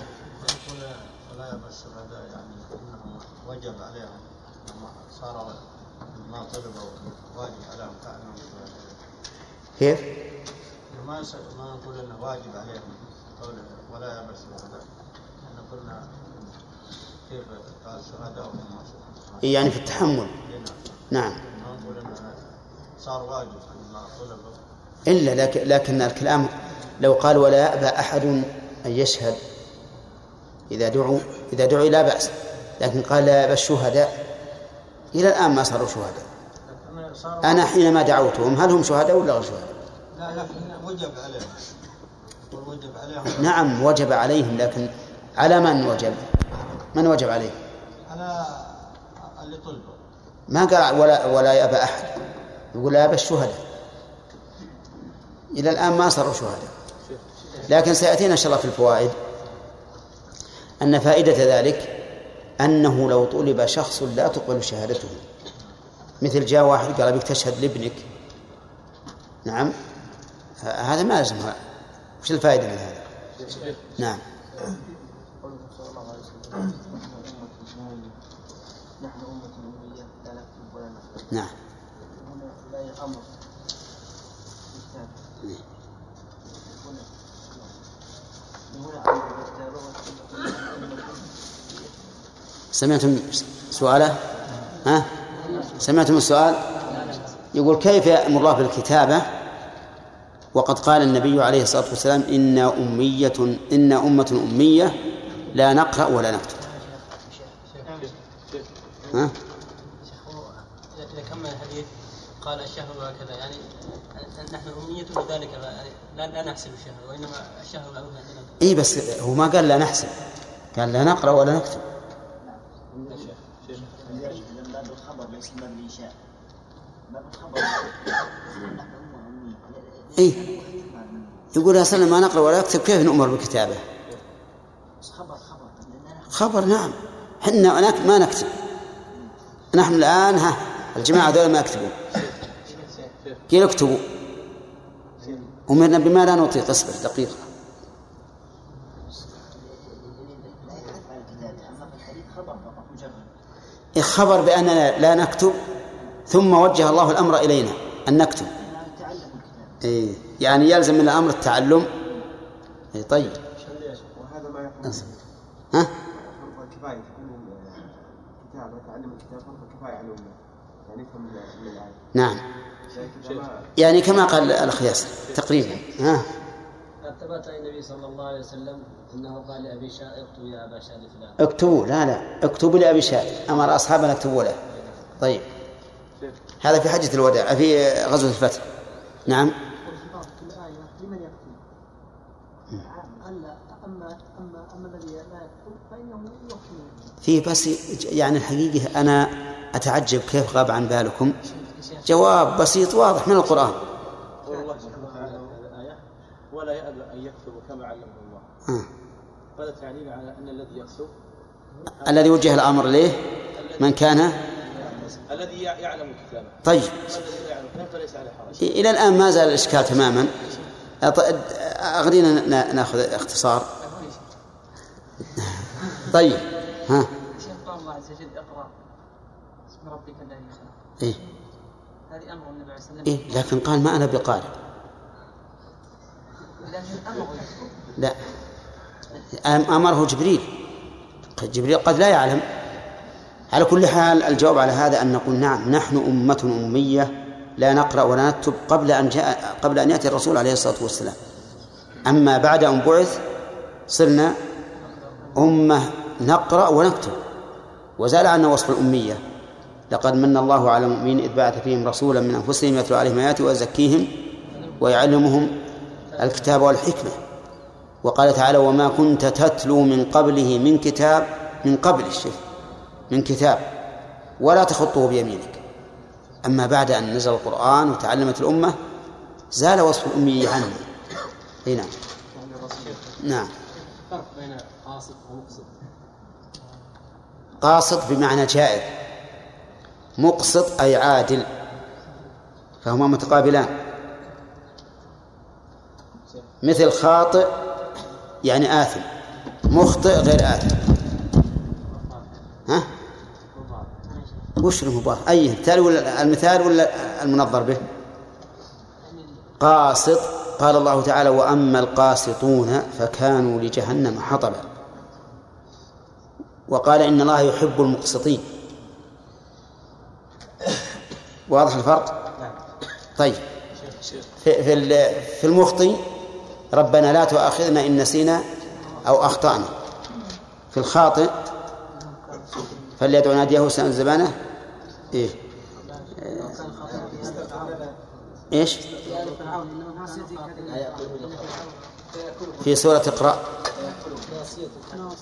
ولا يأبى الشهداء يعني انه وجب عليهم لما صار ما طلبوا واجب عليهم كانهم شهداء كيف؟ ما ما نقول إنه واجب عليهم قول ولا يأبى الشهداء إحنا قلنا كيف قال الشهداء هم يعني في التحمل. نعم. ما نقول إنه صار واجب إلا لكن, لكن الكلام لو قال ولا يأبى أحد أن يشهد. إذا دعوا إذا دعوا لا بأس. لكن قال لا يأبى الشهداء إلى الآن ما صاروا شهداء. أنا حينما دعوتهم هل هم شهداء ولا غير شهداء؟ لكن وجب عليهم. يقول وجب عليهم نعم وجب عليهم لكن على من وجب؟ من وجب عليه؟ على اللي طلبوا. ما قال ولا ولا يأبى أحد. يقول لا يأبى الشهداء. إلى الآن ما صاروا شهداء. لكن سيأتينا إن شاء الله في الفوائد. أن فائدة ذلك أنه لو طلب شخص لا تقبل شهادته. مثل جاء واحد قال أبيك تشهد لابنك. نعم. ه- هذا ما لازم وش الفائدة من هذا؟ نعم. نعم. سمعتم سؤاله؟ ها؟ سمعتم السؤال؟ يقول كيف يأمر الله بالكتابة؟ وقد قال النبي عليه الصلاة والسلام إن أمية إن أمة أمية لا نقرأ ولا نكتب. ها؟ إذا كمل الحديث قال الشهر هكذا يعني نحن أمية لذلك لا, لا نحسب الشهر وإنما الشهر الأول عندنا اي بس هو ما قال لا نحسب. قال لا نقرأ ولا نكتب. باب الخبر ليس باب الإنشاء. باب الخبر. اي يقول يا سلام ما نقرأ ولا نكتب كيف نؤمر بالكتابة خبر خبر خبر نعم حنا ما نكتب. نحن الآن ها الجماعة هذول ما يكتبون. قيل اكتبوا. أمرنا بما لا نطيق اصبر دقيقة. الحديث خبر بأننا لا نكتب ثم وجه الله الأمر إلينا أن نكتب. إيه. يعني يلزم من الأمر التعلم. إيه طيب. وهذا ما يفهم ها؟ تكون تعلم الكتاب فرض الكفاية على يعني يفهم نعم. يعني كما قال الأخ ياسر تقريبا. ها؟ ثبت عن النبي صلى الله عليه وسلم أنه قال لأبي شاء اكتب يا أبا شاء فلان. اكتبوا. لا لا. اكتبوا لأبي شاء أمر أصحابنا اكتبوا له. طيب. هذا في حجة الوداع في غزوة الفتح. نعم والخطاب في الآية لمن يكتب ألا أما أما أما الذي لا يكتب فإنه يكتب في بس يعني الحقيقة أنا أتعجب كيف غاب عن بالكم. جواب بسيط واضح من القرآن. قول الله سبحانه وتعالى الآية ولا يأبى أن يكتب كما علمه الله. آه. هذا تعليل على أن الذي يكتب الذي وجه الأمر إليه من كان؟ الذي يع- يعلم الكتابة طيب. إلى الآن ما زال الإشكال تماما. أغرينا نا- ناخذ اختصار. طيب. ها؟ شيخ قال الله عز وجل اقرأ. اسم ربك الذي خلق إيه. هذه أمر النبي عليه الصلاة والسلام. إيه لكن قال ما أنا بقارئ. لكن أمر لا. أمره جبريل. جبريل قد لا يعلم. على كل حال الجواب على هذا أن نقول نعم نحن أمة أمية لا نقرأ ولا نكتب قبل أن جاء قبل أن يأتي الرسول عليه الصلاة والسلام. أما بعد أن بعث صرنا أمة نقرأ ونكتب. وزال عنا وصف الأمية. لقد من الله على المؤمنين إذ بعث فيهم رسولا من أنفسهم يتلو عليهم آياته ويزكيهم ويعلمهم الكتاب والحكمة. وقال تعالى وما كنت تتلو من قبله من كتاب من قبل الشيخ من كتاب ولا تخطه بيمينك. أما بعد أن نزل القرآن وتعلمت الأمة زال وصف الأمية عني أي نعم. نعم. فرق بين قاصد ومقصد. قاصد بمعنى جائر مقسط أي عادل. فهما متقابلان. مثل خاطئ يعني آثم. مخطئ غير آثم. ها؟ وش المضاف؟ أي المثال ولا المثال ولا المنظر به؟ قاسط قال الله تعالى وأما القاسطون فكانوا لجهنم حطبا. وقال إن الله يحب المقسطين. واضح الفرق؟ طيب. في في المخطي ربنا لا تؤاخذنا إن نسينا أو أخطأنا. في الخاطئ فليدعو ناديه سنة زبانه إيه. إيش؟ في سورة اقرأ.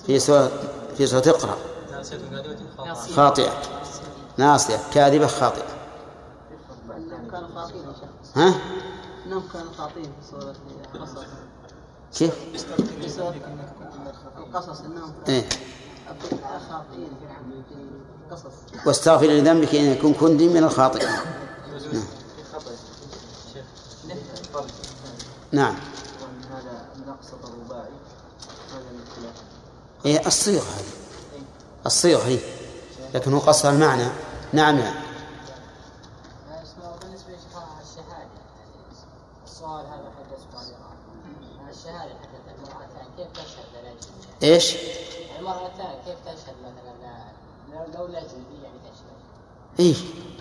في سورة في سورة اقرأ خاطئة ناصية كاذبة خاطئة ها؟ انهم كانوا خاطئين في سورة القصص كيف؟ في القصص انهم إيه؟ خاطئين في القصص واستغفر لذنبك إن يكون كنت من الخاطئين نعم. نعم هذا نقص الرباعي هذا الاختلاف إيه الصيغة هذه. الصيغة هي لكن هو قصر المعنى. نعم. نعم الشهادة. حقت المرأتان كيف تشهد للأجنبي؟ إيش؟ المرأتان كيف تشهد مثلا؟ لو- لو الأجنبي يعني تشهد؟ إيه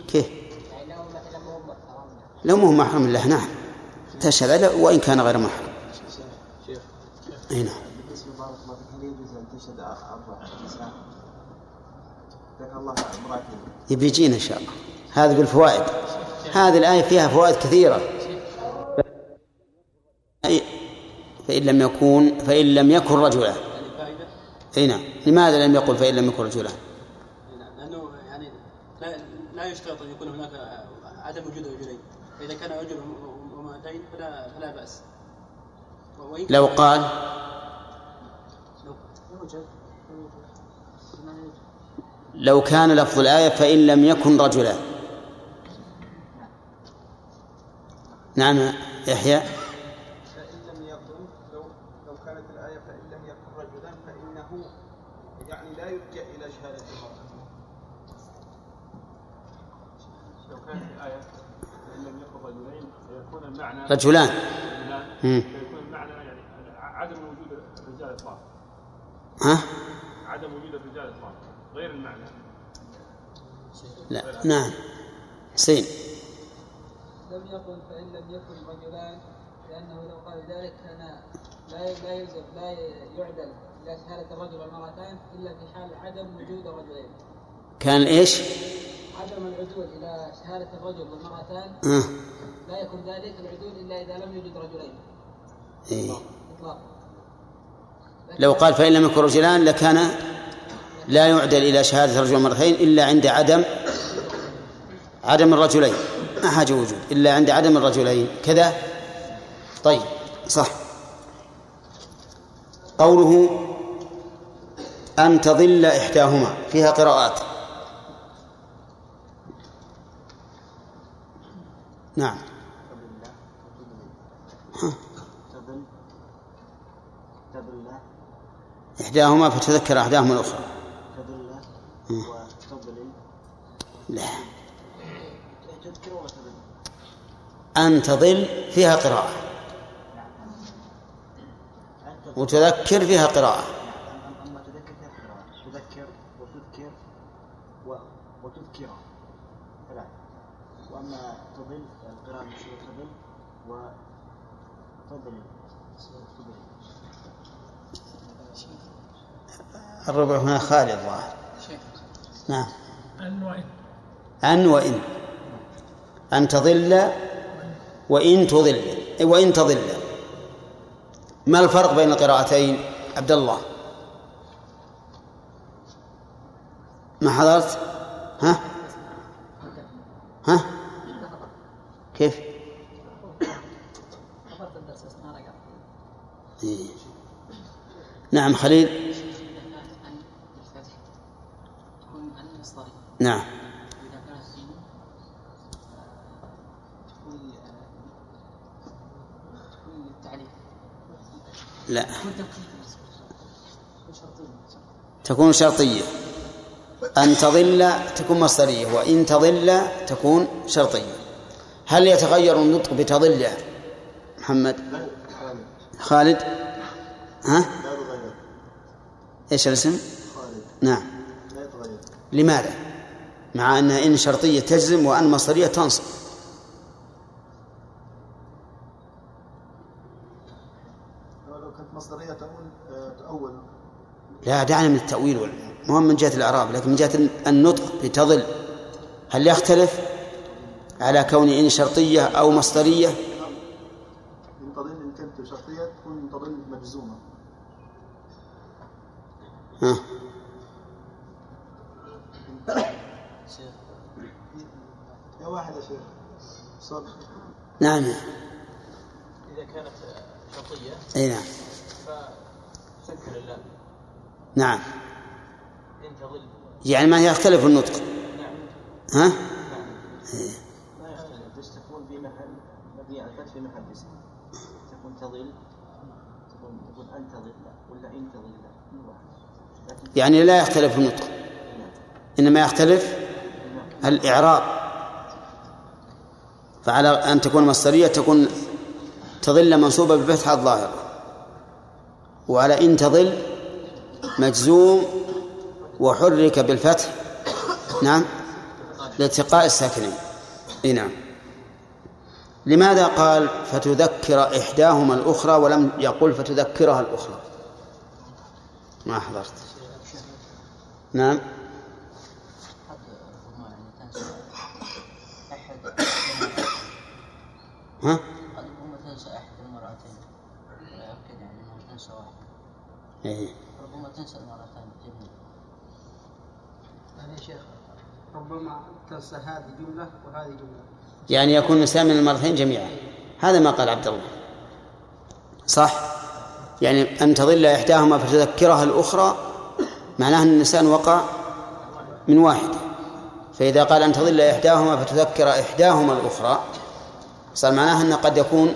كيف؟ يعني لو مثلا مو محترم لو مو محرم له نعم. تشهد وإن كان غير محرم. شيخ أي نعم بالنسبة بارك الله فيك هل يجوز أن تشهد أربع نساء؟ ذكر الله امرأتين يبي يجينا إن شاء الله. هذه بالفوائد. هذه الآية فيها فوائد كثيرة. فإن لم يكون فإن لم يكن رجلا. أي نعم. لماذا لم يقل فإن لم يكن رجلا؟ لأنه يعني لا لا يشترط أن يكون هناك عدم وجود رجلين. فإذا كان رجل وامرأتين فلا فلا بأس. لو قال؟ لو- يوجد لو كان لفظ الآية فإن لم يكن رجلا. نعم يحيى. فإن لم يكن لو لو كانت الآية فإن لم يكن رجلا فإنه يعني لا يلجأ إلى شهادة المرأة. لو كانت الآية فإن لم يكن رجلين فيكون المعنى رجلان. فيكون المعنى يعني عدم وجود الرجال إطلاقا. ها؟ عدم وجود الرجال إطلاقا. غير المعنى. لا نعم. حسين. لم يقل فإن لم يكن رجلان لأنه لو قال ذلك كان لا لا يلزم لا يعدل إلى شهادة الرجل والمرأتان إلا في حال عدم وجود الرجلين كان إيش؟ عدم العدول إلى شهادة الرجل والمرأتان آه. لا يكون ذلك العدول إلا إذا لم يوجد رجلين. إيه. إطلاقا. لو قال فإن لم يكن رجلان لكان لا يعدل إلى شهادة الرجل مرتين إلا عند عدم عدم الرجلين. ما حاجة وجود. إلا عند عدم الرجلين. كذا؟ طيب صح. قوله أن تضل إحداهما. فيها قراءات. نعم. إحداهما فتذكر أحداهما الأخرى تضل مم. وتضلل لا. أن تضل فيها قراءة. وتذكر فيها قراءة. أما تذكر فيها قراءة تذكر وتذكر. وتذكر ثلاث وأما القراءة تضل وتضلل تضلل الربع هنا خالي الظاهر. نعم. أن وإن. أن تضل وإن تضل. وإن تضل. ما الفرق بين القراءتين؟ عبد الله. ما حضرت؟ ها؟ ها؟ كيف. نعم خليل. نعم وإذا كانت السين تكون تكون للتعليق لا. تكون شرطية. أن تضل تكون مصدرية وإن تضل تكون شرطية. هل يتغير النطق بتضل محمد. خالد. ها؟ إيش الاسم؟ نعم. لا يتغير لماذا؟ مع أن إن شرطية تجزم وأن مصدرية تنصب لو كانت مصدرية تأول آه، تأول لا دعنا من التأويل مو من جهة الإعراب لكن من جهة النطق بتضل هل يختلف على كون إن شرطية أو مصدرية؟ إن تضل إن كانت شرطية تكون تضل مجزومة. ها. يا واحد يا شيخ. نعم. إذا كانت شرطية أي نعم. فتسكر اللام نعم. يعني ما يختلف النطق. ها؟ ما يختلف. بس تكون في محل مبني على الفتح في محل اسم تكون تضل تكون تكون أن تضل ولا واحد. لكن يعني لا يختلف النطق. إنما يختلف الإعراب. فعلى أن تكون مصدرية تكون تظل منصوبة بالفتحة الظاهرة وعلى إن تظل مجزوم وحرك بالفتح. نعم. لالتقاء الساكنين إي نعم. لماذا قال فتذكر إحداهما الأخرى ولم يقل فتذكرها الأخرى؟ ما حضرت. نعم. ها؟ قد تنسى أحد المرأتين. يعني إيه. ربما تنسى المرأتين جميعا يعني يا شيخ ربما تنسى هذه جملة وهذه جملة يعني يكون من المرتين جميعا. هذا ما قال عبد الله. صح؟ يعني أن تضل إحداهما فتذكرها الأخرى معناه أن الإنسان وقع من واحدة فإذا قال أن تضل إحداهما فتذكر إحداهما الأخرى صار معناه أنه قد يكون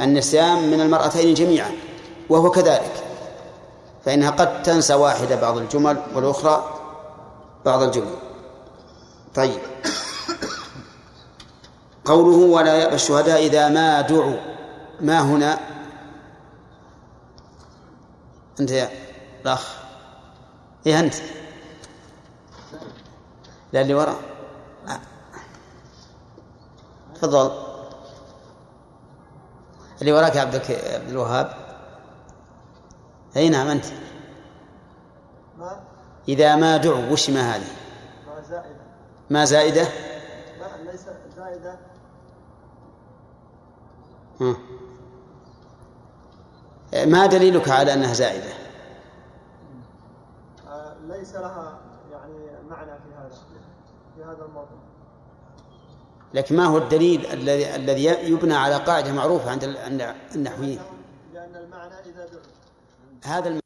النسيان من المرأتين جميعا وهو كذلك. فإنها قد تنسى واحدة بعض الجمل والأخرى بعض الجمل. طيب. قوله ولا يأبى الشهداء إذا ما دعوا. ما هنا؟ أنت يا الأخ. إيه أنت؟ لا اللي وراء. آه. تفضل. اللي وراك يا عبد عبد الوهاب. أي نعم أنت. ما؟ إذا ما دعوا وش ما هذه؟ ما زائدة؟ لا ليس زائدة. ما دليلك على أنها زائدة؟ آه، ليس لها يعني معنى في هذا في هذا الموضوع. لكن ما هو الدليل الذي الذي يبنى على قاعدة معروفة عند ال- عند النحويين؟ لأن المعنى إذا دعوا هذا المعنى